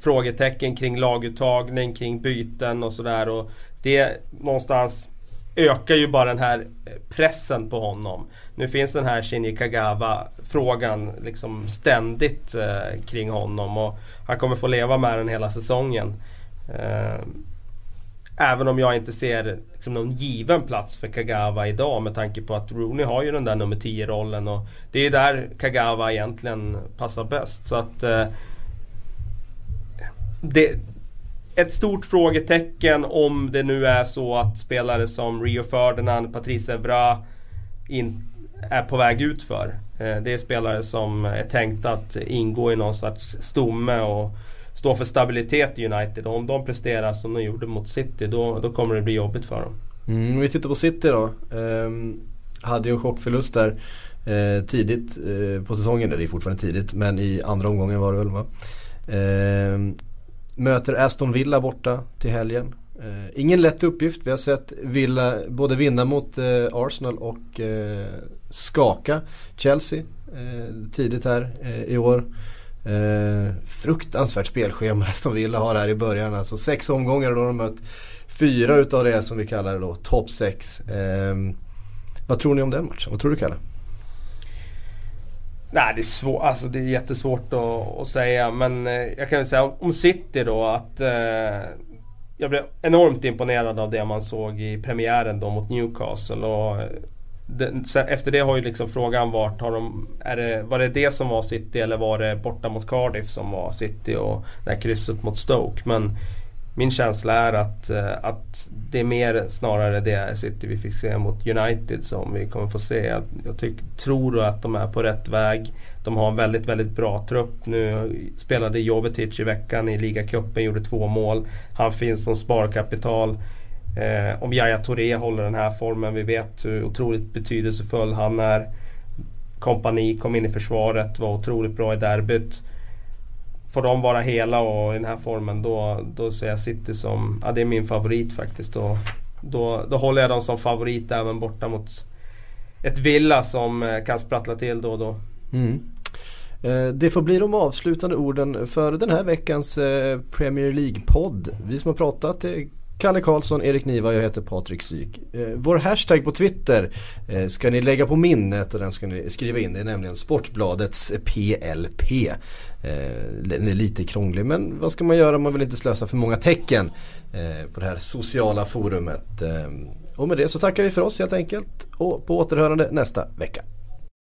frågetecken kring laguttagning, kring byten och sådär. Det någonstans ökar ju bara den här pressen på honom. Nu finns den här Shinji Kagawa-frågan liksom ständigt eh, kring honom och han kommer få leva med den hela säsongen. Eh, även om jag inte ser liksom, någon given plats för Kagawa idag med tanke på att Rooney har ju den där nummer 10-rollen och det är där Kagawa egentligen passar bäst. Så att eh, det, ett stort frågetecken om det nu är så att spelare som Rio Ferdinand, Patrice Evra in, är på väg ut för. Eh, det är spelare som är tänkta att ingå i någon slags stomme och stå för stabilitet i United. Och om de presterar som de gjorde mot City då, då kommer det bli jobbigt för dem. Mm, vi tittar på City då. Ehm, hade ju en chockförlust där eh, tidigt eh, på säsongen. Det är fortfarande tidigt men i andra omgången var det väl va? Ehm, Möter Aston Villa borta till helgen. Eh, ingen lätt uppgift. Vi har sett Villa både vinna mot eh, Arsenal och eh, skaka Chelsea eh, tidigt här eh, i år. Eh, fruktansvärt spelschema som Villa har här i början. Alltså sex omgångar och då har de mött fyra utav det som vi kallar det då topp sex. Ehm, vad tror ni om den matchen? Vad tror du Kalle? Nej det är, svår, alltså det är jättesvårt att, att säga men eh, jag kan väl säga om City då att eh, jag blev enormt imponerad av det man såg i premiären då mot Newcastle. Och eh, den, efter det har ju liksom frågan varit, har de, är det, var det det som var City eller var det borta mot Cardiff som var City och det här krysset mot Stoke. Men min känsla är att, eh, att det är mer snarare det City vi fick se mot United som vi kommer få se. Jag, jag tyck, tror att de är på rätt väg. De har en väldigt, väldigt bra trupp. Nu spelade Jovetic i veckan i ligacupen, gjorde två mål. Han finns som sparkapital. Eh, om Yahya Touré håller den här formen, vi vet hur otroligt betydelsefull han är. Kompani kom in i försvaret, var otroligt bra i derbyt. Får de vara hela och i den här formen då, då ser jag City som, ja det är min favorit faktiskt. Då, då, då håller jag dem som favorit även borta mot ett Villa som eh, kan sprattla till då och då. Mm. Eh, det får bli de avslutande orden för den här veckans eh, Premier League-podd. Vi som har pratat Kalle Karlsson, Erik Niva, jag heter Patrik Syk. Eh, vår hashtag på Twitter eh, ska ni lägga på minnet och den ska ni skriva in. Det är nämligen Sportbladets PLP. Eh, den är lite krånglig men vad ska man göra om man vill inte slösa för många tecken på det här sociala forumet. Och med det så tackar vi för oss helt enkelt och på återhörande nästa vecka.